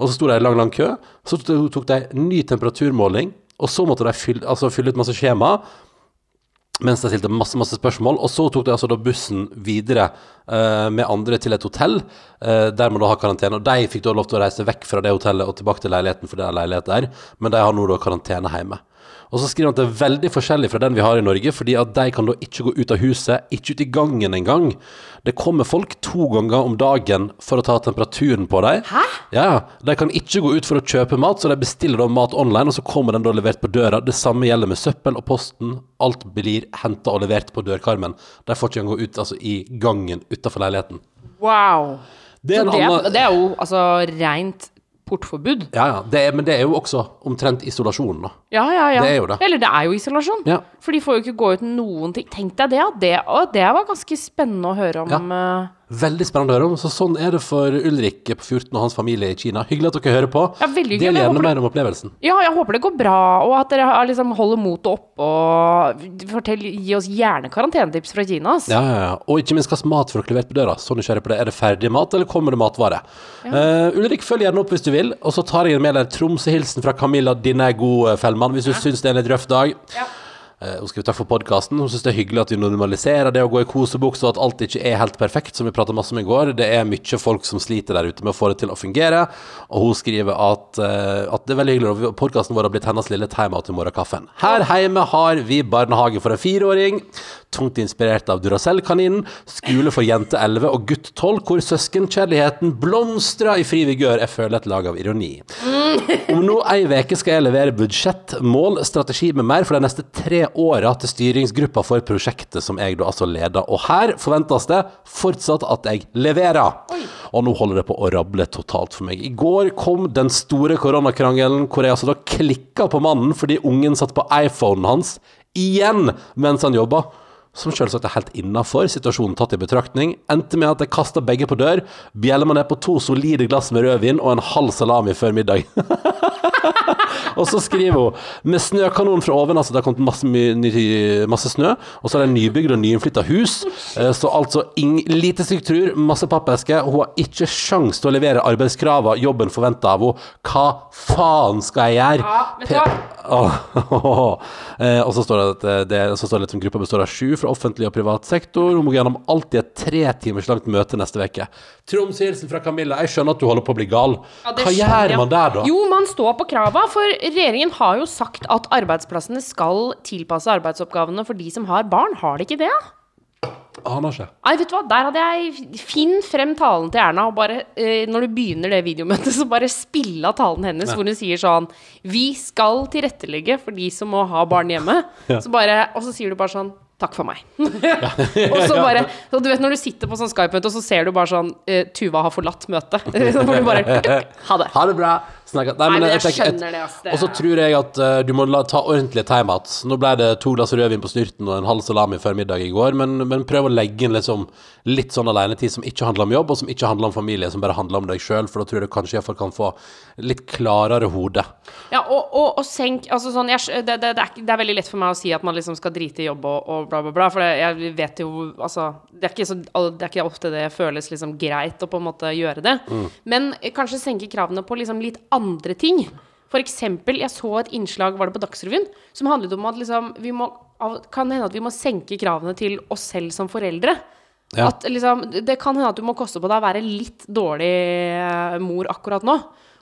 Speaker 3: Og så sto de i lang, lang kø. Så tok de ny temperaturmåling, og så måtte de fylle, altså fylle ut masse skjema mens de stilte masse masse spørsmål. Og så tok de altså da bussen videre uh, med andre til et hotell, uh, der man da har karantene. Og de fikk da lov til å reise vekk fra det hotellet og tilbake til leiligheten, for det er leilighet der, men de har nå da karantene hjemme. Og så skriver han at det er veldig forskjellig fra den vi har i Norge, fordi at de kan da ikke gå ut av huset, ikke ut i gangen engang. Det kommer folk to ganger om dagen for å ta temperaturen på dem.
Speaker 4: Hæ?
Speaker 3: Ja, de kan ikke gå ut for å kjøpe mat, så de bestiller da mat online, og så kommer den da levert på døra. Det samme gjelder med søppel og posten. Alt blir henta og levert på dørkarmen. De får ikke engang gå ut altså, i gangen utafor leiligheten.
Speaker 4: Wow.
Speaker 3: Det er
Speaker 4: det,
Speaker 3: annen-
Speaker 4: det er jo altså rent portforbud.
Speaker 3: Ja, ja. Det er, men det er jo også omtrent isolasjon, da.
Speaker 4: Ja, ja, ja.
Speaker 3: Det er jo det.
Speaker 4: Eller det er jo isolasjon.
Speaker 3: Ja.
Speaker 4: For de får jo ikke gå ut noen ting. Tenk deg det, ja. Det, det var ganske spennende å høre om. eh,
Speaker 3: Veldig spennende å høre om. Så sånn er det for Ulrik på 14 og hans familie i Kina. Hyggelig at dere hører på.
Speaker 4: Ja.
Speaker 3: Del gjerne mer om opplevelsen.
Speaker 4: Ja, jeg håper det går bra, og at dere har- liksom holder motet oppe. Og fortell, gi oss gjerne karantenetips fra Kina.
Speaker 3: Ja, ja, ja. Og ikke minst hvilken mat får dere levert på døra. Så nysgjerrig på det. Er det ferdig mat, eller kommer det matvare? Eh, Ulrik, følg gjerne opp hvis du vil. Og så tar jeg med deg Tromsø-hilsen fra Camilla. Din er god, eh, Fellmann, hvis du syns det er en litt røff dag.
Speaker 4: Ja.
Speaker 3: Eh, Hun skriver takk for podkasten. Hun syns det er hyggelig at vi normaliserer det å gå i kosebukse, og at alt ikke er helt perfekt, som vi prata masse om i går. Det er mye folk som sliter der ute med å få det til å fungere. Og hun skriver at, eh, at det er veldig hyggelig, at podkasten vår har blitt hennes lille timeout i morgenkaffen. Her hjemme har vi barnehage for en fireåring. Tungt inspirert av Duracell-kaninen. Skole for jente 11 og gutt 12, hvor søskenkjærligheten blomstrer i fri vigør. Jeg føler et lag av ironi. Om nå ei uke skal jeg levere budsjettmål, strategi med mer for de neste tre åra til styringsgruppa for prosjektet som jeg da altså leder. Og her forventes det fortsatt at jeg leverer. Og nå holder det på å rable totalt for meg. I går kom den store koronakrangelen hvor jeg altså da klikka på mannen fordi ungen satt på iPhonen hans igjen mens han jobba. Som selvsagt er helt innafor, situasjonen tatt i betraktning. Endte med at jeg kasta begge på dør, bjella meg ned på to solide glass med rødvin og en halv salami før middag. og så skriver hun med snøkanon fra oven, altså det har kommet masse, my- masse snø, og så er det nybygd og nyinnflytta hus, eh, så altså ing, lite struktur, masse pappeske, og hun har ikke sjans til å levere arbeidskravene jobben forventer av henne. Hva faen skal jeg gjøre?
Speaker 4: Ja, vet du hva?
Speaker 3: Eh, og så står det at eh, det, så står det at gruppa består av sju fra offentlig og privat sektor. Hun må gjennom alt i et tre timers langt møte neste uke. Troms Hilsen fra Camilla. Jeg skjønner at du holder på å bli gal.
Speaker 4: Ja,
Speaker 3: Hva
Speaker 4: skjønner
Speaker 3: gjør man der, da?
Speaker 4: Jo, man står på krava, for regjeringen har jo sagt at arbeidsplassene skal tilpasse arbeidsoppgavene for de som har barn. Har de ikke det?
Speaker 3: Aner ikke.
Speaker 4: Nei, vet du hva, der hadde jeg Finn frem talen til Erna, og bare eh, når du begynner det videomøtet, så bare spill av talen hennes, hvor hun sier sånn Vi skal tilrettelegge for de som må ha barn hjemme. Så bare, og så sier du bare sånn Takk for meg. og så bare så Du vet når du sitter på sånn Skype-møte, og så ser du bare sånn eh, Tuva har forlatt møtet. Så får du bare Ha det.
Speaker 3: Ha det bra. Snakkes. Nei,
Speaker 4: Nei, men jeg
Speaker 3: jeg,
Speaker 4: skjønner det, ass. Det
Speaker 3: Og så tror jeg at uh, du må la, ta ordentlige timeouts. Nå ble det to glass rødvin på snurten og en halv salami før middag i går, men, men prøv å legge inn liksom litt sånn alenetid som ikke handler om jobb, og som ikke handler om familie, som bare handler om deg sjøl, for da tror jeg du kanskje iallfall kan få litt klarere hode.
Speaker 4: Ja, og, og, og senk Altså sånn jeg, det, det, er, det er veldig lett for meg å si at man liksom skal drite i jobb og, og bla, bla, bla. For jeg vet jo Altså, det er, ikke så, det er ikke ofte det føles liksom greit å på en måte gjøre det. Men eh, kanskje senke kravene på liksom litt andre ting. Eksempel, jeg så et innslag, var det på Dagsrevyen, som handlet om at liksom vi må Kan hende at vi må senke kravene til oss selv som foreldre.
Speaker 3: Ja.
Speaker 4: At liksom, det kan hende at du må koste på deg å være litt dårlig eh, mor akkurat nå.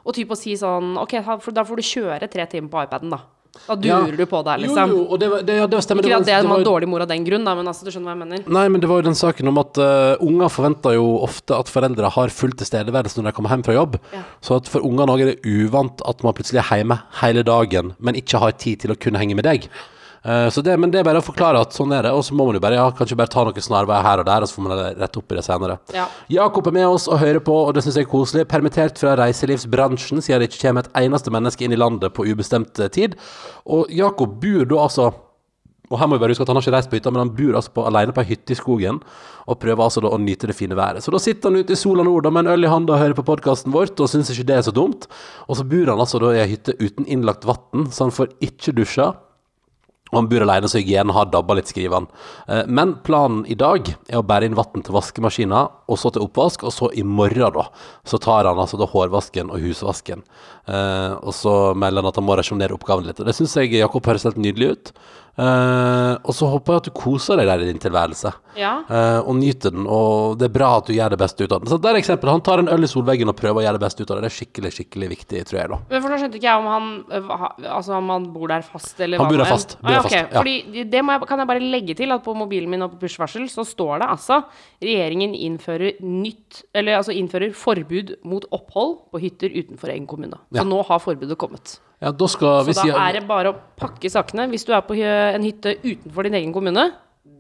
Speaker 4: Og typ å si sånn Ok, da får du kjøre tre timer på iPaden, da. Da durer du på deg, liksom.
Speaker 3: Jo, jo, og det, var- det, ja, det stemmer.
Speaker 4: Ikke at det er
Speaker 3: var-
Speaker 4: man dårlig mor av den grunn, da, men altså, du skjønner hva jeg mener.
Speaker 3: Nei, men det var jo den saken om at uh, unger forventer jo ofte at foreldre har full tilstedeværelse når de kommer hjem fra jobb.
Speaker 4: Ja.
Speaker 3: Så at for ungene òg er det uvant at man plutselig er hjemme hele dagen, men ikke har tid til å kunne henge med deg. Eh, så det, men det er bare å forklare at sånn er det, og så må man jo bare ja, kanskje bare ta noen snarveier her og der, og så får man rette opp i det senere.
Speaker 4: Ja.
Speaker 3: Jakob er med oss og hører på, og det syns jeg er koselig. Permittert fra reiselivsbransjen, siden det ikke kommer et eneste menneske inn i landet på ubestemt eh, tid. Og Jakob bor da altså og her må vi bare huske at Han har ikke reist på hytta, men han bor altså på, alene på ei hytte i skogen og prøver altså da å nyte det fine været. Så da sitter han ute i sola nord med en øl i handa og hører på podkasten vårt og syns ikke det er så dumt. Og så bor han altså da i ei hytte uten innlagt vann, så han får ikke dusja. Og han bor alene, så hygienen har dabba litt, skriver han. Eh, Men planen i dag er å bære inn vann til vaskemaskina, og så til oppvask, og så i morgen, da, så tar han altså da hårvasken og husvasken. Eh, og så melder han at han må rasjonere oppgaven litt. Og det syns jeg Jakob høres helt nydelig ut. Eh, og så håper jeg at du koser deg der i din tilværelse,
Speaker 4: Ja.
Speaker 3: uh, og nyter den. Og det er bra at du gjør det beste ut av den. Så der er eksempel. Han tar en øl i solveggen og prøver å gjøre det beste ut av det. Det er skikkelig, skikkelig viktig, tror jeg, da.
Speaker 4: Men for nå skjønte ikke jeg om han øh, Altså om han bor der fast, eller
Speaker 3: Han bor der
Speaker 4: er.
Speaker 3: fast, bor
Speaker 4: Ah, okay.
Speaker 3: fast, ja.
Speaker 4: Fordi det jeg, kan jeg bare legge til at på mobilen min og på push-varsel så står det altså regjeringen innfører nytt Eller altså innfører forbud mot opphold på hytter utenfor egen kommune.
Speaker 3: Ja.
Speaker 4: Så nå har forbudet kommet.
Speaker 3: Ja, da skal vi
Speaker 4: Så
Speaker 3: si
Speaker 4: da er det bare å pakke sakene. Hvis du er på en hytte utenfor din egen kommune,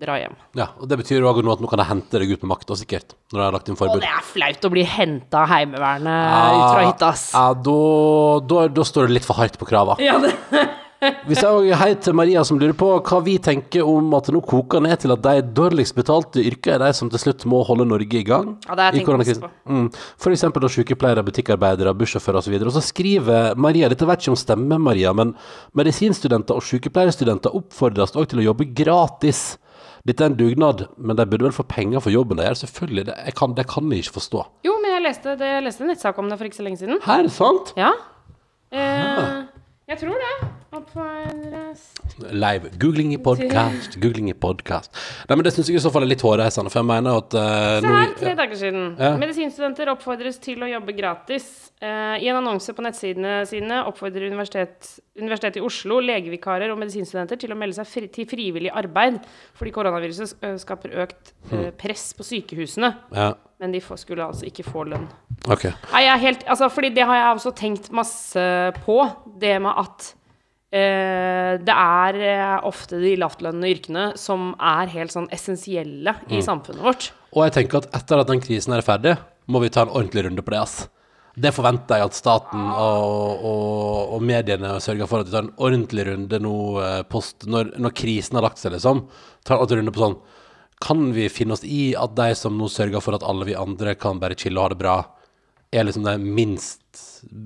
Speaker 4: dra hjem.
Speaker 3: Ja, og det betyr jo nå at nå kan jeg hente deg ut med makt, da, sikkert. Når jeg har lagt inn
Speaker 4: Og
Speaker 3: Å,
Speaker 4: det er flaut å bli henta av Heimevernet ut fra hytta, ass.
Speaker 3: Ja, da, da, da står det litt for hardt på krava.
Speaker 4: Ja, det.
Speaker 3: Vi sier også hei til Maria som lurer på hva vi tenker om at det nå koker ned til at de dårligst betalte yrker er de som til slutt må holde Norge i gang.
Speaker 4: Ja, det har jeg tenkt
Speaker 3: på. Mm. For eksempel da sykepleiere, butikkarbeidere, bussjåfører osv. Og så skriver Maria, dette vet ikke om stemmer, Maria, men medisinstudenter og sykepleierstudenter oppfordres også til å jobbe gratis. Dette er en dugnad, men de burde vel få penger for jobben de gjør. Selvfølgelig, det, jeg kan, det kan jeg ikke forstå.
Speaker 4: Jo, men jeg leste, det, jeg leste en nettsak om det for ikke så lenge siden.
Speaker 3: Her, sant?
Speaker 4: Ja. Eh, jeg tror det.
Speaker 3: Live. Googling i podkast, googling i podkast. Nei, men det syns jeg i så fall er litt hårreisende, for jeg mener at uh,
Speaker 4: Se her, tre dager siden.
Speaker 3: Ja.
Speaker 4: Medisinstudenter oppfordres til å jobbe gratis. Uh, I en annonse på nettsidene sine oppfordrer universitet, Universitetet i Oslo legevikarer og medisinstudenter til å melde seg fri, til frivillig arbeid, fordi koronaviruset eh, skaper økt eh, press på sykehusene.
Speaker 3: Ja,
Speaker 4: Men de får, skulle altså ikke få lønn.
Speaker 3: ok.
Speaker 4: Nei, jeg er helt, altså, fordi det har jeg også tenkt masse på. Det med at det er eh, ofte de lavtlønnede yrkene som er helt sånn essensielle i samfunnet vårt.
Speaker 3: Og jeg tenker at etter at den krisen er ferdig, må vi ta en ordentlig runde på det, ass. Det forventer jeg at staten og, og, og mediene sørger for at vi tar en ordentlig runde nå, eh, post, når, når krisen har lagt seg, liksom. Ta en ordentlig runde på sånn Kan vi finne oss i at de som nå sørger for at alle vi andre kan bare chille og ha det bra, er liksom de minst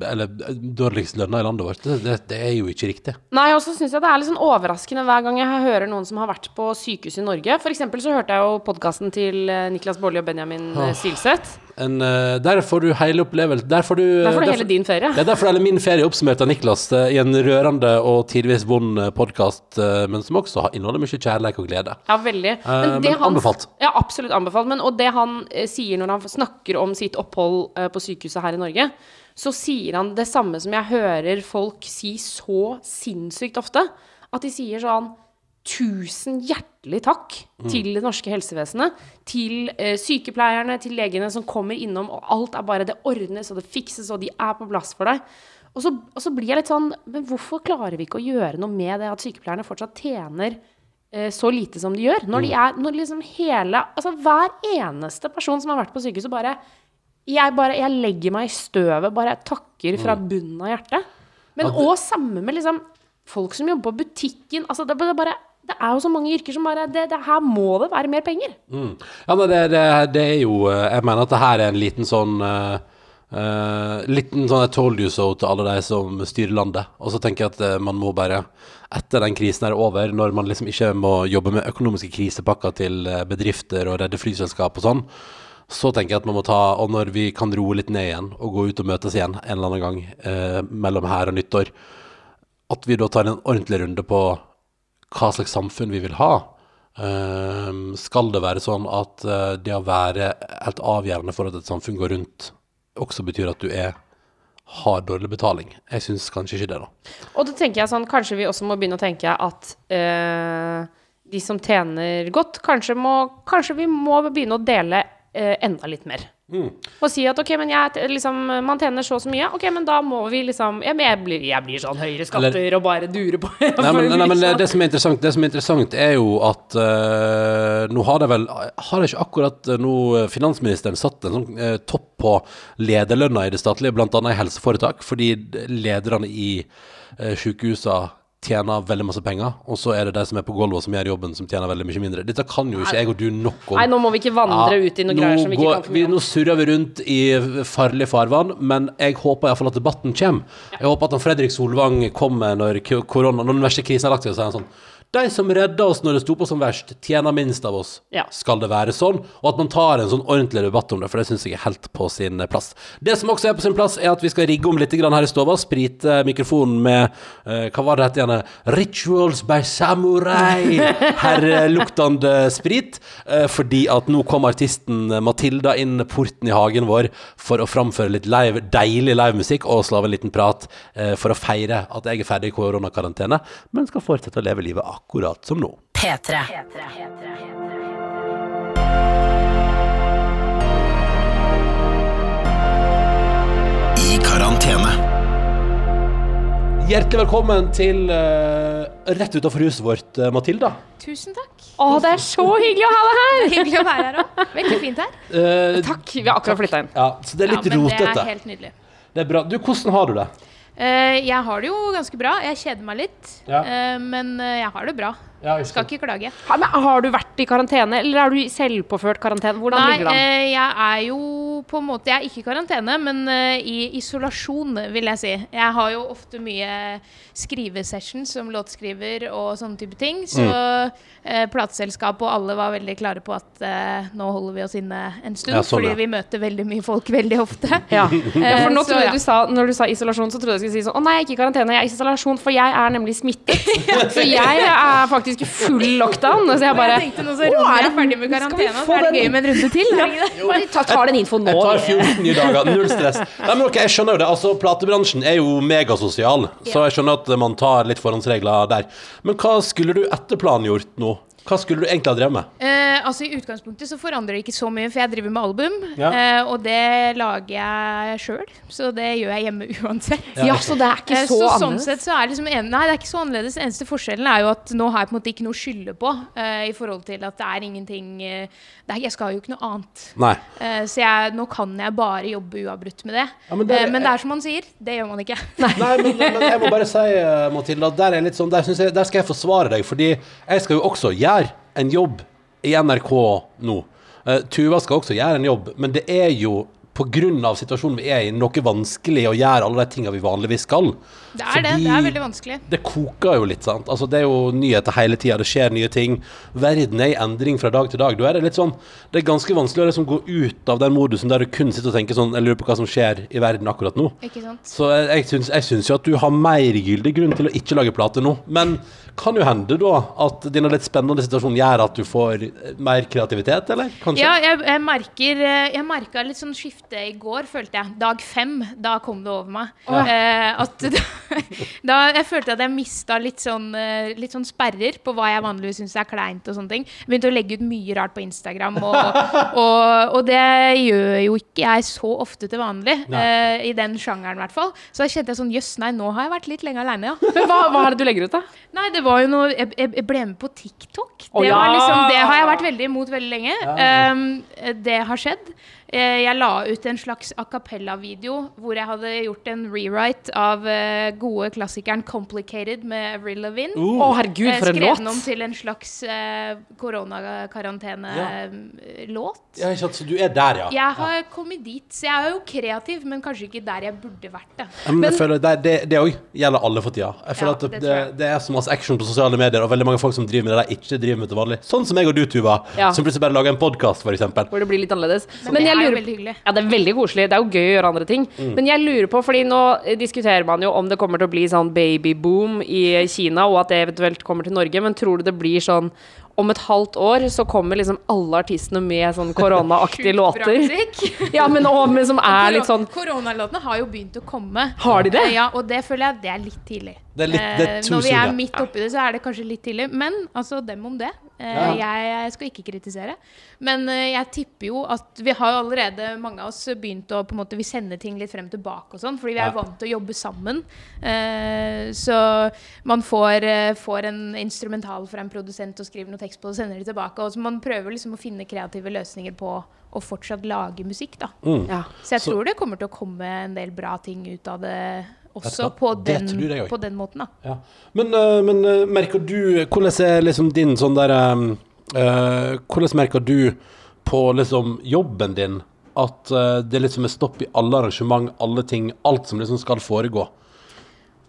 Speaker 3: Eller dårligst lønna i landet vårt? Det, det, det er jo ikke riktig.
Speaker 4: Nei, og så syns jeg det er litt sånn overraskende hver gang jeg hører noen som har vært på sykehus i Norge. For eksempel så hørte jeg jo podkasten til eh, Niklas Baarli og Benjamin oh. Silseth.
Speaker 3: En, uh, der får du hele opplevelsen. Der får du
Speaker 4: Der får du hele din ferie.
Speaker 3: Det er derfor hele min ferie oppsummert av Niklas uh, i en rørende og tidvis vond podkast, men som også har- inneholder mye kjærlighet og glede.
Speaker 4: Ja, veldig.
Speaker 3: Eh, men anbefalt.
Speaker 4: Ja, absolutt anbefalt. Men, og det han eh, sier når han snakker om sitt opphold eh, på sykehuset her i Norge, så sier han det samme som jeg hører folk si så sinnssykt ofte. At de sier sånn Tusen hjertelig takk
Speaker 3: Mm.
Speaker 4: til det norske helsevesenet. Til eh, sykepleierne, til legene som kommer innom, og alt er bare Det ordnes, og det fikses, og de er på plass for deg. Og så, og så blir jeg litt sånn Men hvorfor klarer vi ikke å gjøre noe med det at sykepleierne fortsatt tjener eh, så lite som de gjør? Når de er Når liksom hele Altså hver eneste person som har vært på sykehuset, bare Jeg bare Jeg legger meg i støvet, bare takker fra bunnen av hjertet. Men òg samme med liksom folk som jobber på butikken. Altså det, er bare Det er jo så mange yrker som bare det, det, Her må det være mer penger.
Speaker 3: Ja, men det, det, det er jo eh, Jeg mener at det her er en liten sånn eh, Liten sånn I told you so til alle de som styrer landet. Og så tenker jeg at man må bare Etter den krisen er over, når man liksom ikke må jobbe med økonomiske krisepakker til bedrifter og redde flyselskap og sånn, så tenker jeg at man må ta Og når vi kan roe litt ned igjen og gå ut og møtes igjen en eller annen gang eh, mellom her og nyttår, at vi da tar en ordentlig runde på hva slags samfunn vi vil ha. Um, skal det være sånn at uh, det å være helt avgjørende for at et samfunn går rundt, også betyr at du er har dårlig betaling? Jeg syns kanskje ikke det, da.
Speaker 4: Og da tenker jeg sånn, kanskje vi også må begynne å tenke at uh, de som tjener godt, kanskje, må, kanskje vi må begynne å dele uh, enda litt mer. Og si at ok, men jeg, liksom, man tjener så og så mye, ok, men da må vi liksom Jeg, jeg, blir, jeg blir sånn høyere skatter og bare durer på.
Speaker 3: Nei, men, nei, men det,
Speaker 4: Liksom.
Speaker 3: som er det som er interessant, er jo at uh, nå har det vel Har det ikke akkurat eh, nå finansministeren satt en sånn uh, topp på lederlønna i det statlige, bl.a. i helseforetak, fordi lederne i uh, sykehusene tjener veldig masse penger, og så er det de som er på gulvet som gjør jobben, som tjener veldig mye mindre. Dette kan jo ikke jeg og du nok om.
Speaker 4: Nei, nå må vi ikke vandre ut i noen greier som vi ikke kan for mye om.
Speaker 3: Nå surrer vi rundt i farlig farvann, men jeg håper iallfall at debatten kommer. Jeg håper at han Fredrik Solvang kommer når korona, når den verste krisen er lagt seg, og sier sånn De som redda oss når det sto på som verst, tjener minst av oss.
Speaker 4: Ja.
Speaker 3: Skal det være sånn? Og at man tar en sånn ordentlig debatt om det, for det syns jeg er helt på sin plass. Det som også er på sin plass, er at vi skal rigge om litt her i stova. Sprite mikrofonen med uh, Hva var det het igjen? Rituals by Samurai. Herreluktende sprit. Uh, fordi at nå kom artisten Matilda inn porten i hagen vår for å framføre litt live, deilig livemusikk og slå av en liten prat uh, for å feire at jeg er ferdig i koronakarantene, men skal fortsette å leve livet akkurat som nå.
Speaker 1: P3.
Speaker 2: I karantene.
Speaker 3: Hjertelig velkommen til uh, rett utenfor huset vårt, uh, Matilda.
Speaker 5: Tusen takk.
Speaker 4: Å, det er så hyggelig å ha deg her!
Speaker 5: Hyggelig å være her òg. Veldig fint her.
Speaker 3: Uh,
Speaker 4: Takk. Vi har akkurat flytta inn.
Speaker 3: ja, så det er litt
Speaker 5: ja, men Det er helt nydelig.
Speaker 3: Det er bra. Du, hvordan har du det?
Speaker 5: Eh, jeg har det jo ganske bra. Jeg kjeder meg litt,
Speaker 3: Ja.
Speaker 5: eh, men eh, jeg har det bra.
Speaker 3: Ja,
Speaker 5: Skal ikke klage.
Speaker 4: Ha, Men har du vært i karantene, eller er du i selvpåført karantene? Hvordan
Speaker 5: Nei,
Speaker 4: ligger det an?
Speaker 5: eh, jeg er jo på en måte Jeg er ikke i karantene, men eh, i isolasjon, vil jeg si. Jeg har jo ofte mye skrivesessions som låtskriver og sånne type ting. Så
Speaker 3: Mm.
Speaker 5: eh, plateselskapet og alle var veldig klare på at eh, nå holder vi oss inne en stund.
Speaker 3: Ja, sånn,
Speaker 5: fordi
Speaker 3: ja.
Speaker 5: vi møter veldig mye folk veldig ofte.
Speaker 4: Ja. ja, for nå
Speaker 5: så,
Speaker 4: trodde jeg
Speaker 5: ja.
Speaker 4: du sa, når du sa isolasjon, så trodde jeg du skulle si sånn Å nei, jeg er ikke i karantene, jeg er i isolasjon, for jeg er nemlig smittet. Så jeg er faktisk i full lockdown. Så jeg bare
Speaker 5: jeg nå så Ronny er ferdig med karantene, så er det gøy med en runde til.
Speaker 4: Bare ta, tar den infoen nå.
Speaker 3: Jeg tar 14 nye dager, null stress. Nei, men ok, Jeg skjønner jo det. altså Platebransjen er jo megasosial, så jeg skjønner at man tar litt forhåndsregler der. Men hva skulle du etter planen gjort nå? Hva skulle du egentlig ha drevet med?
Speaker 5: Eh, altså I utgangspunktet så forandrer det ikke så mye, for jeg driver med album.
Speaker 3: Ja.
Speaker 5: eh, og det lager jeg sjøl, så det gjør jeg hjemme uansett.
Speaker 4: Ja, så det er ikke
Speaker 5: Eh,
Speaker 4: så,
Speaker 5: annerledes? sånn sett så er det liksom en, Nei, det er ikke så annerledes. Eneste forskjellen er jo at nå har jeg på en måte ikke noe å skylde på. eh, I forhold til at det er ingenting eh, det er, Jeg skal jo ikke noe annet.
Speaker 3: Nei.
Speaker 5: Eh, så jeg, nå kan jeg bare jobbe uavbrutt med det.
Speaker 3: Ja, men det er-
Speaker 5: Eh, men det er som man sier, det gjør man ikke.
Speaker 3: Nei, men, men jeg må bare si, Mathilde, Matilda, at der, er litt sånn, der, jeg, der skal jeg forsvare deg. Fordi jeg skal jo også gjøre en jobb i NRK nå. Uh, Tuva skal også gjøre en jobb, men det er jo pga. situasjonen vi er i, noe vanskelig å gjøre alle de tingene vi vanligvis skal.
Speaker 5: Det er det. Det er veldig vanskelig.
Speaker 3: Det koker jo litt, sant. Altså, det er jo nyheter hele tida, det skjer nye ting. Verden er i endring fra dag til dag. Da er det litt sånn Det er ganske vanskelig å liksom gå ut av den modusen der du kun sitter og tenker sånn Jeg lurer på hva som skjer i verden akkurat nå.
Speaker 5: Ikke sant?
Speaker 3: Så jeg, jeg, syns, jeg syns jo at du har mer gyldig grunn til å ikke lage plate nå. Men kan jo hende da at denne litt spennende situasjonen gjør at du får eh, mer kreativitet, eller? Kanskje?
Speaker 5: Ja, jeg, jeg merker eh, Jeg merka litt sånn skifte i går, følte jeg. Dag fem, da kom det over meg. Eh, at da, Jeg følte at jeg mista litt sånn eh, Litt sånn sperrer på hva jeg vanligvis syns er kleint og sånne ting. Begynte å legge ut mye rart på Instagram, og, og, og det gjør jo ikke jeg så ofte til vanlig. Uh, I den sjangeren, i hvert fall. Så da kjente jeg sånn Jøss, nei, nå har jeg vært litt lenge aleine, ja.
Speaker 4: Men hva, hva er det du legger ut, da?
Speaker 5: Nei, det var jo noe Jeg, jeg, ble med på TikTok.
Speaker 4: Det,
Speaker 5: Det,
Speaker 4: ja!
Speaker 5: var liksom, det har jeg vært veldig imot veldig lenge. Um, det har skjedd. Eh, Jeg la ut en slags a cappella-video hvor jeg hadde gjort en rewrite av eh, gode klassikeren 'Complicated' med Avril Lavigne.
Speaker 4: Å, herregud,
Speaker 5: Eh,
Speaker 4: for en
Speaker 5: Skrevet om til en slags koronakarantene-låt.
Speaker 3: Ja, ja, så du er der, ja.
Speaker 5: Jeg har kommet dit, så jeg er jo kreativ, men kanskje ikke der jeg burde vært. Da.
Speaker 3: Ja, Men, jeg føler det, det, det gjelder alle for tida. Jeg føler
Speaker 5: Ja,
Speaker 3: at det,
Speaker 5: det
Speaker 3: det,
Speaker 5: jeg.
Speaker 3: det er så masse action på sosiale medier, og veldig mange folk som driver med det de ikke driver med til vanlig. Sånn som jeg og du, Tuva,
Speaker 4: Ja.
Speaker 3: som plutselig bare lager en podkast, f.eks.
Speaker 4: Hvor det blir litt annerledes.
Speaker 5: Men, det
Speaker 4: jeg
Speaker 5: er veldig hyggelig.
Speaker 4: Ja, det er veldig koselig. Det er jo gøy å gjøre andre ting. Men jeg lurer på, fordi nå diskuterer man jo om det kommer til å bli sånn babyboom i Kina, og at det eventuelt kommer til Norge, men tror du det blir sånn om et halvt år så kommer liksom alle artistene med sånn koronaaktige låter? Ja, men, og, men som er litt sånn
Speaker 5: Koronalåtene har jo begynt å komme.
Speaker 4: Har de det?
Speaker 5: Ja, og det føler jeg det er litt tidlig.
Speaker 3: Det er litt- det er
Speaker 5: Eh, Når vi er midt oppi det, så er det kanskje litt tidlig. Men altså, dem om det. Eh,
Speaker 3: Ja.
Speaker 5: jeg, jeg skal ikke kritisere. Men eh, jeg tipper jo at vi har jo allerede, mange av oss, begynt å på en måte, Vi sender ting litt frem og tilbake og sånn, fordi vi er
Speaker 3: Ja.
Speaker 5: vant til å jobbe sammen. Eh, så man får, får en instrumental fra en produsent og skriver noe tekst på det og sender det tilbake. Og så man prøver liksom å finne kreative løsninger på å fortsatt lage musikk, da.
Speaker 4: ja.
Speaker 5: Så jeg
Speaker 3: Så-
Speaker 5: tror det kommer til å komme en del bra ting ut av det også, på
Speaker 3: Det
Speaker 5: den,
Speaker 3: også.
Speaker 5: på den måten, da.
Speaker 3: Ja. Men, øh, men øh, merker du Hvordan er liksom din sånn derre øh, øh, Hvordan merker du på liksom jobben din at uh, det liksom er stopp i alle arrangement, alle ting, alt som liksom skal foregå?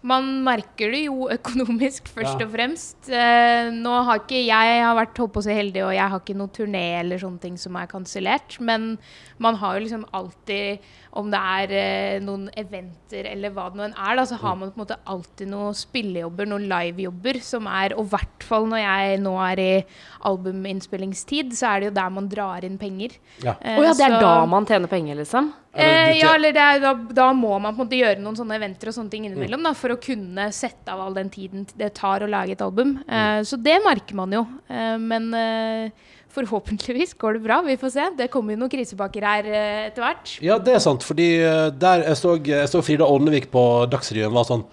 Speaker 5: Man merker det jo økonomisk, først
Speaker 3: Ja.
Speaker 5: og fremst. Eh, nå har ikke jeg har vært holdt på å si heldig, og jeg har ikke noen turné eller sånne ting som er kansellert. Men man har jo liksom alltid, om det er eh, noen eventer eller hva det nå enn er, da, så har man på en måte alltid noen spillejobber, noen livejobber, som er Og i hvert fall når jeg nå er i albuminnspillingstid, så er det jo der man drar inn penger.
Speaker 3: Ja.
Speaker 5: Eh,
Speaker 4: oh, ja, det er
Speaker 5: så-
Speaker 4: da man tjener penger, liksom?
Speaker 5: Eh, ja, eller er, da, da må man på en måte gjøre noen sånne eventer og sånne ting innimellom da, for å kunne sette av all den tiden det tar å lage et album. Eh, så det merker man jo. Eh, men eh, forhåpentligvis går det bra. Vi får se. Det kommer jo noen krisepakker her eh, etter hvert.
Speaker 3: Ja, det er sant, fordi øh, der jeg så, jeg så Frida Ålnevik på Dagsrevyen var sånn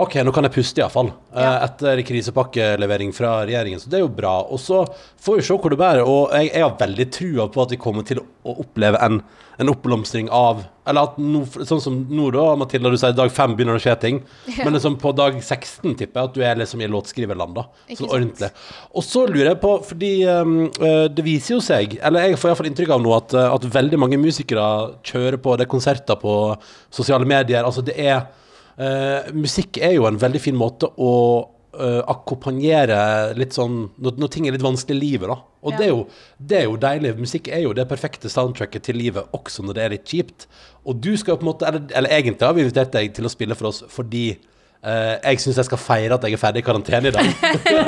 Speaker 3: OK, nå kan jeg puste iallfall. Ja. etter krisepakkelevering fra regjeringen. Så det er jo bra. Og så får vi se hvor det bærer. Og jeg, jeg har veldig trua på at vi kommer til å oppleve en, en oppblomstring av Eller at no, sånn som nå, da, Matilda, du sier dag fem begynner det å skje ting. Men liksom på dag 16 tipper jeg at du er liksom i låtskriverland, da. Sånn ordentlig. Og så lurer jeg på, fordi uh, det viser jo seg, eller jeg får iallfall inntrykk av nå, at, uh, at veldig mange musikere kjører på det er konserter på sosiale medier. Altså det er uh, Musikk er jo en veldig fin måte å uh, akkompagnere litt sånn når, når ting er litt vanskelig i livet, da. Og
Speaker 5: Ja.
Speaker 3: det, er jo, det er jo deilig. Musikk er jo det perfekte soundtracket til livet, også når det er litt kjipt. Og du skal jo på en måte, eller, eller egentlig har vi invitert deg til å spille for oss fordi uh, jeg syns jeg skal feire at jeg er ferdig i karantene i dag.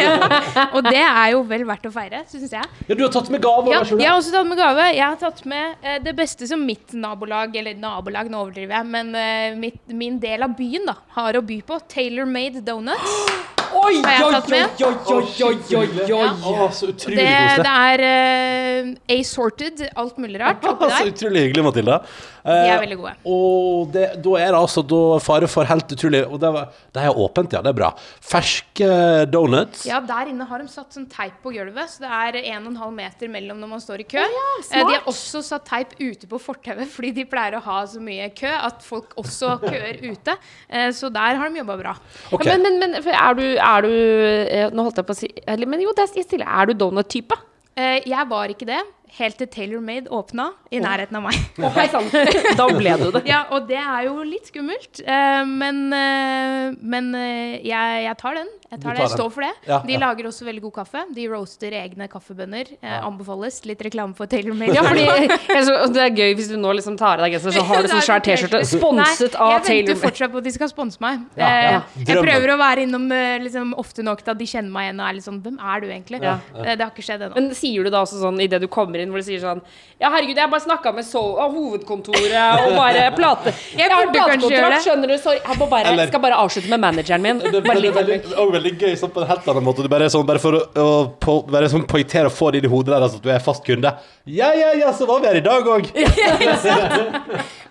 Speaker 5: Og det er jo vel verdt å feire, syns jeg.
Speaker 3: Ja, du har tatt med gave.
Speaker 5: Ja, jeg har også tatt med gave. Jeg har tatt med uh, det beste som mitt nabolag, eller nabolag, nå overdriver jeg, men uh, mitt, min del av byen da, har å by på. Taylor Made Donuts.
Speaker 4: Oi,
Speaker 5: Har jeg tatt med?
Speaker 4: oi, oi, oi, oi, oi.
Speaker 3: Å, så utrolig
Speaker 5: Det,
Speaker 3: koselig.
Speaker 5: det er uh, assorted, alt mulig rart oppi
Speaker 3: så utrolig hyggelig, Matilda.
Speaker 5: De
Speaker 3: Eh,
Speaker 5: er veldig gode.
Speaker 3: og det, da er det altså da fare for helt utrolig Og det, var, det er åpent, ja. Det er bra. Ferske donuts.
Speaker 5: Ja, der inne har de satt sånn teip på gulvet, så det er 1,5 meter mellom når man står i kø.
Speaker 4: smart.
Speaker 5: Eh, de har også satt teip ute på fortauet, fordi de pleier å ha så mye kø at folk også køer ute. Eh, så der har de jobba bra.
Speaker 3: Okay.
Speaker 4: Ja, men, men, men er du, er du eh, Nå holdt jeg på å si Men jo, det er stille. Er du donut-type?
Speaker 5: Eh, jeg var ikke det, helt til Taylor Made åpna i nærheten av meg.
Speaker 4: Oh, hei. Da ble du det.
Speaker 5: Ja, og det er jo litt skummelt, eh, men, eh, men eh, jeg, jeg tar den. Jeg tar
Speaker 3: tar
Speaker 5: det, jeg står for det.
Speaker 3: Ja,
Speaker 5: de
Speaker 3: ja.
Speaker 5: lager også veldig god kaffe. De roaster egne kaffebønner. Ja. Anbefales. Litt reklame for Taylor Made.
Speaker 4: Ja, fordi så, Det er gøy hvis du nå liksom tar av deg genseren, så har du sånn svær T-skjorte sponset
Speaker 5: Nei,
Speaker 4: av
Speaker 5: Jeg venter fortsatt på at de skal sponse meg.
Speaker 3: Ja, ja.
Speaker 5: Eh, jeg prøver å være innom liksom, ofte nok til at de kjenner meg igjen og er litt sånn Hvem er du egentlig?
Speaker 4: Ja.
Speaker 5: Det har ikke skjedd ennå.
Speaker 4: Men sier du da også sånn idet du kommer inn, hvor du sier sånn Ja, herregud, jeg bare snakka med so av hovedkontoret og bare plate
Speaker 5: Jeg
Speaker 4: har platekontrakt, skjønner du, sorry. Jeg må bare,
Speaker 3: Eller-
Speaker 4: skal bare avslutte med manageren min.
Speaker 3: Det
Speaker 4: Bare litt
Speaker 3: veldig, og veldig gøy sånn på en helt annen måte. Du bare sånn, bare for å, å på, bare sånn poengtere og få det inn i hodet deres at du er fast kunde. Ja, ja, ja, så var vi her i dag òg.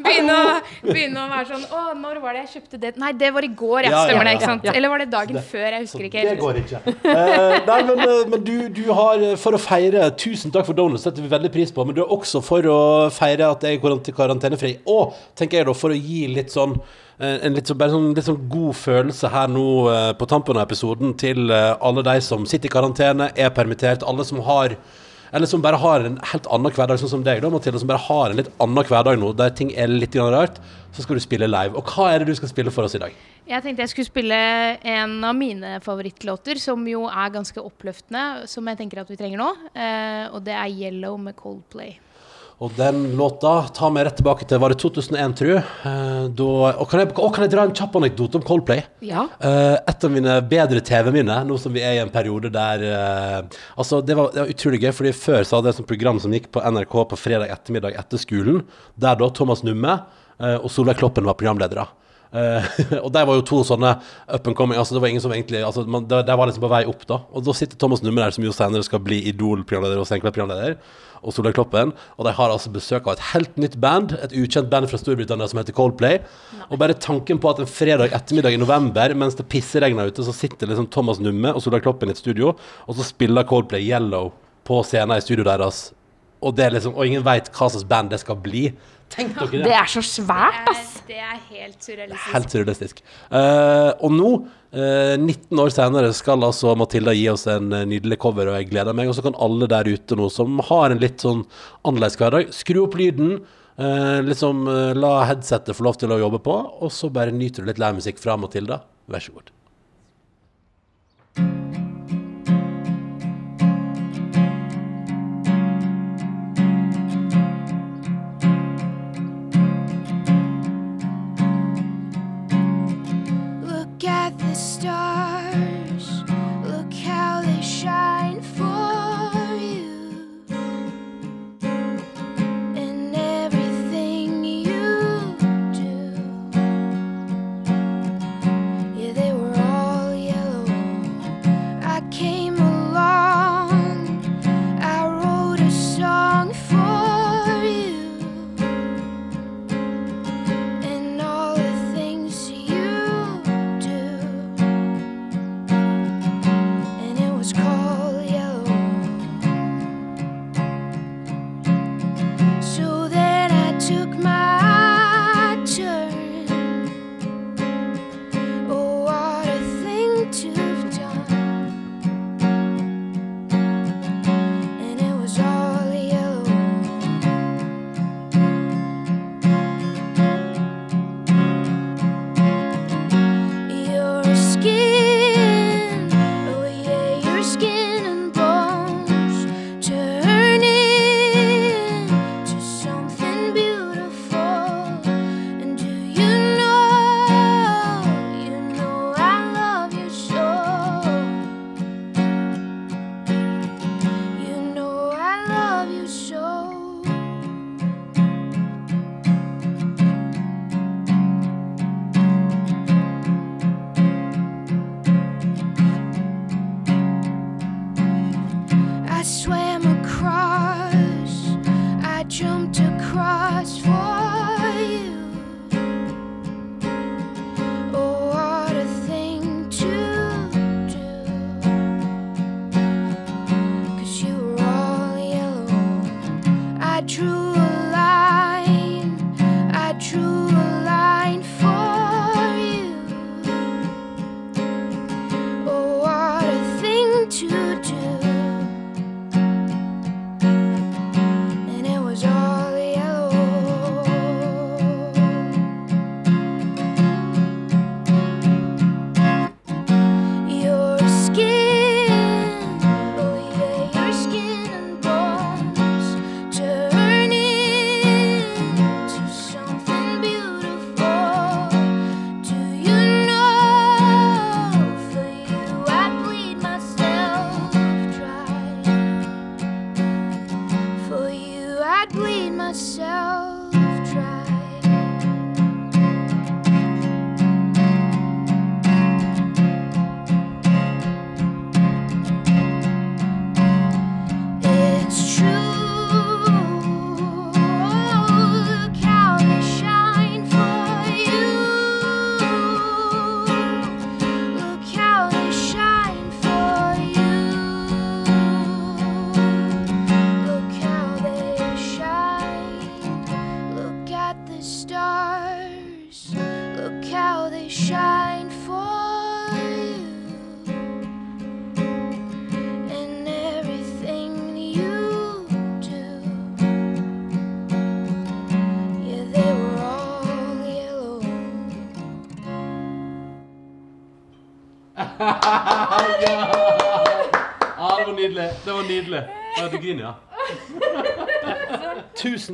Speaker 5: Begynne å, begynne å være sånn Å, når var det jeg kjøpte det? Nei, det var i går, ja.
Speaker 3: Ja, ja,
Speaker 5: Stemmer det, ikke sant?
Speaker 4: ja.
Speaker 5: Eller var det dagen før? Jeg husker ikke
Speaker 3: Det går ikke. Uh, nei, men, eh, men du, du har eh, for å feire Tusen takk for donuts, setter vi veldig pris på. Men du er også for å feire at jeg er karant- karantenefri. Og tenker jeg da, for å gi litt sånn eh, en litt bare sånn, litt sånn god følelse her nå eh, på tampen av episoden til eh, alle de som sitter i karantene, er permittert, alle som har eller som bare har en helt annen hverdag, sånn som deg, da, Mathilde, som bare har en litt annen hverdag nå, der ting er litt rart, så skal du spille live. Og hva er det du skal spille for oss i dag?
Speaker 5: Jeg tenkte jeg skulle spille en av mine favorittlåter, som jo er ganske oppløftende, som jeg tenker at vi trenger nå. Eh, og det er 'Yellow' med Coldplay.
Speaker 3: Og den låta tar meg rett tilbake til Var det 2001, tror jeg? Eh, og kan jeg, og kan jeg dra en kjapp anekdote om Coldplay?
Speaker 4: Ja.
Speaker 3: Eh, et av mine bedre TV-minner, nå som vi er i en periode der eh, Altså, det var, det var utrolig gøy, fordi før så hadde jeg et program som gikk på NRK på fredag ettermiddag etter skolen, der da Thomas Numme og Solveig Kloppen var programledere. Uh, og der var jo to sånne up and coming altså Det var ingen som egentlig altså man, det var liksom på vei opp, da. Og da sitter Thomas Numme der, som jo senere skal bli Idol-programleder og Senkveld-programleder, og Solveig Kloppen. Og de har altså besøk av et helt nytt band, et ukjent band fra Storbritannia som heter Coldplay. Og bare tanken på at en fredag ettermiddag i november, mens det pisseregner ute, så sitter liksom Thomas Numme og Solveig Kloppen i et studio, og så spiller Coldplay Yellow på scenen i studioet deres. Og, det liksom, og ingen veit hva slags band det skal bli. Tenk dere det!
Speaker 4: Det er så svært,
Speaker 5: Det er, det er helt surrealistisk.
Speaker 3: Helt surrealistisk. Uh, og nå, uh, 19 år senere, skal altså Matilda gi oss en eh, nydelig cover, og jeg gleder meg. Og så kan alle der ute nå som har en litt sånn annerledes hverdag, skru opp lyden. Uh, liksom eh, La headsetet få lov til å jobbe på, og så bare nyter du litt livemusikk fra Matilda. Vær så god.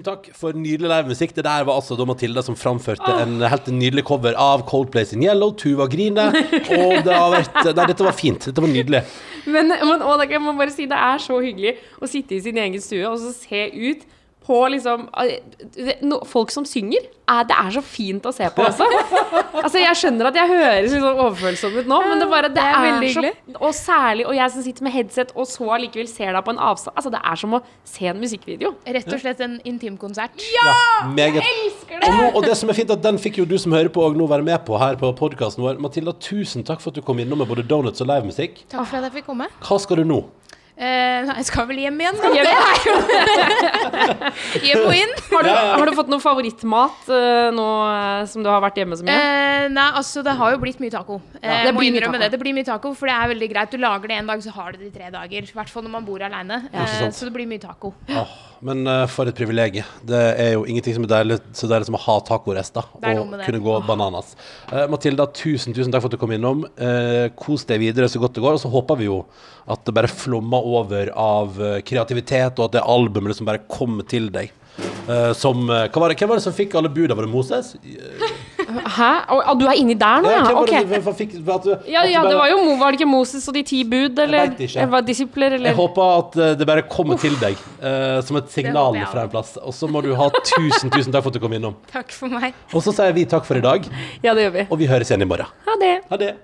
Speaker 3: Takk for nydelig livemusikk. Det der var altså da Matilda som framførte en helt nydelig cover av Coldplay sin Yellow. Tuva griner. Og det har vært Nei, dette var fint. Dette var nydelig.
Speaker 4: Men, men å, jeg må bare si det er så hyggelig å sitte i sin egen stue og så se ut på liksom eh, no, Folk som synger. Er, det er så fint å se på også. Altså, jeg skjønner at jeg høres litt sånn overfølsom ut nå, men det, bare, det,
Speaker 5: Det er
Speaker 4: er, så. Og særlig Og jeg som sitter med headset og så allikevel ser deg på en avstand. Altså, det er som å se en musikkvideo.
Speaker 5: Rett og slett en intimkonsert.
Speaker 3: Ja, meget. Og, nå, og det som er fint, at den fikk jo du som hører på, òg nå være med på her på podkasten vår. Matilda, tusen takk for at du kom innom med både donuts og livemusikk.
Speaker 5: Takk for at jeg fikk komme.
Speaker 3: Hva skal du nå?
Speaker 5: Eh, nei, jeg skal vel hjem igjen. er jo Hjem og inn.
Speaker 4: Har du, har du fått noe favorittmat uh, nå eh, som du har vært hjemme så mye?
Speaker 5: Uh, nei, altså det har jo blitt mye taco. Ja,
Speaker 4: det blir mye taco.
Speaker 5: det. Det blir mye taco, for det er veldig greit. Du lager det en dag, så har du det i tre dager. I hvert fall når man bor aleine. Eh, så det blir mye taco.
Speaker 3: Åh, men uh, for et privilegium. Det er jo ingenting som er deilig, så deilig som å ha tacorester
Speaker 5: er
Speaker 3: og
Speaker 5: det.
Speaker 3: kunne gå bananas. Uh, Matilda, tusen tusen takk for at du kom innom. Uh, kos deg videre så godt det går. Og så håper vi jo at det bare flommer over av eh, kreativitet, og at det albumet liksom bare kommer til deg. Eh, som, eh, hva var det, hvem var det som fikk alle buda? Var det Moses?
Speaker 4: Hæ? Å, å, du er inni der nå,
Speaker 3: Ja,
Speaker 4: ja? Ok.
Speaker 3: det, som fikk, at du,
Speaker 4: Ja, ja, det var jo Mo- Var det ikke Moses og de ti bud, eller?
Speaker 3: vet ikke.
Speaker 4: Disipler, eller?
Speaker 3: Jeg håper at eh, det bare kommer til deg uh, som et signal fra en plass. Og så må du ha tusen, tusen takk for at du kom innom.
Speaker 5: Takk for meg.
Speaker 3: Og så sier vi takk for i dag,
Speaker 4: Ja, det gjør vi.
Speaker 3: og vi høres igjen i morgen.
Speaker 4: Ha det.
Speaker 3: Ha det.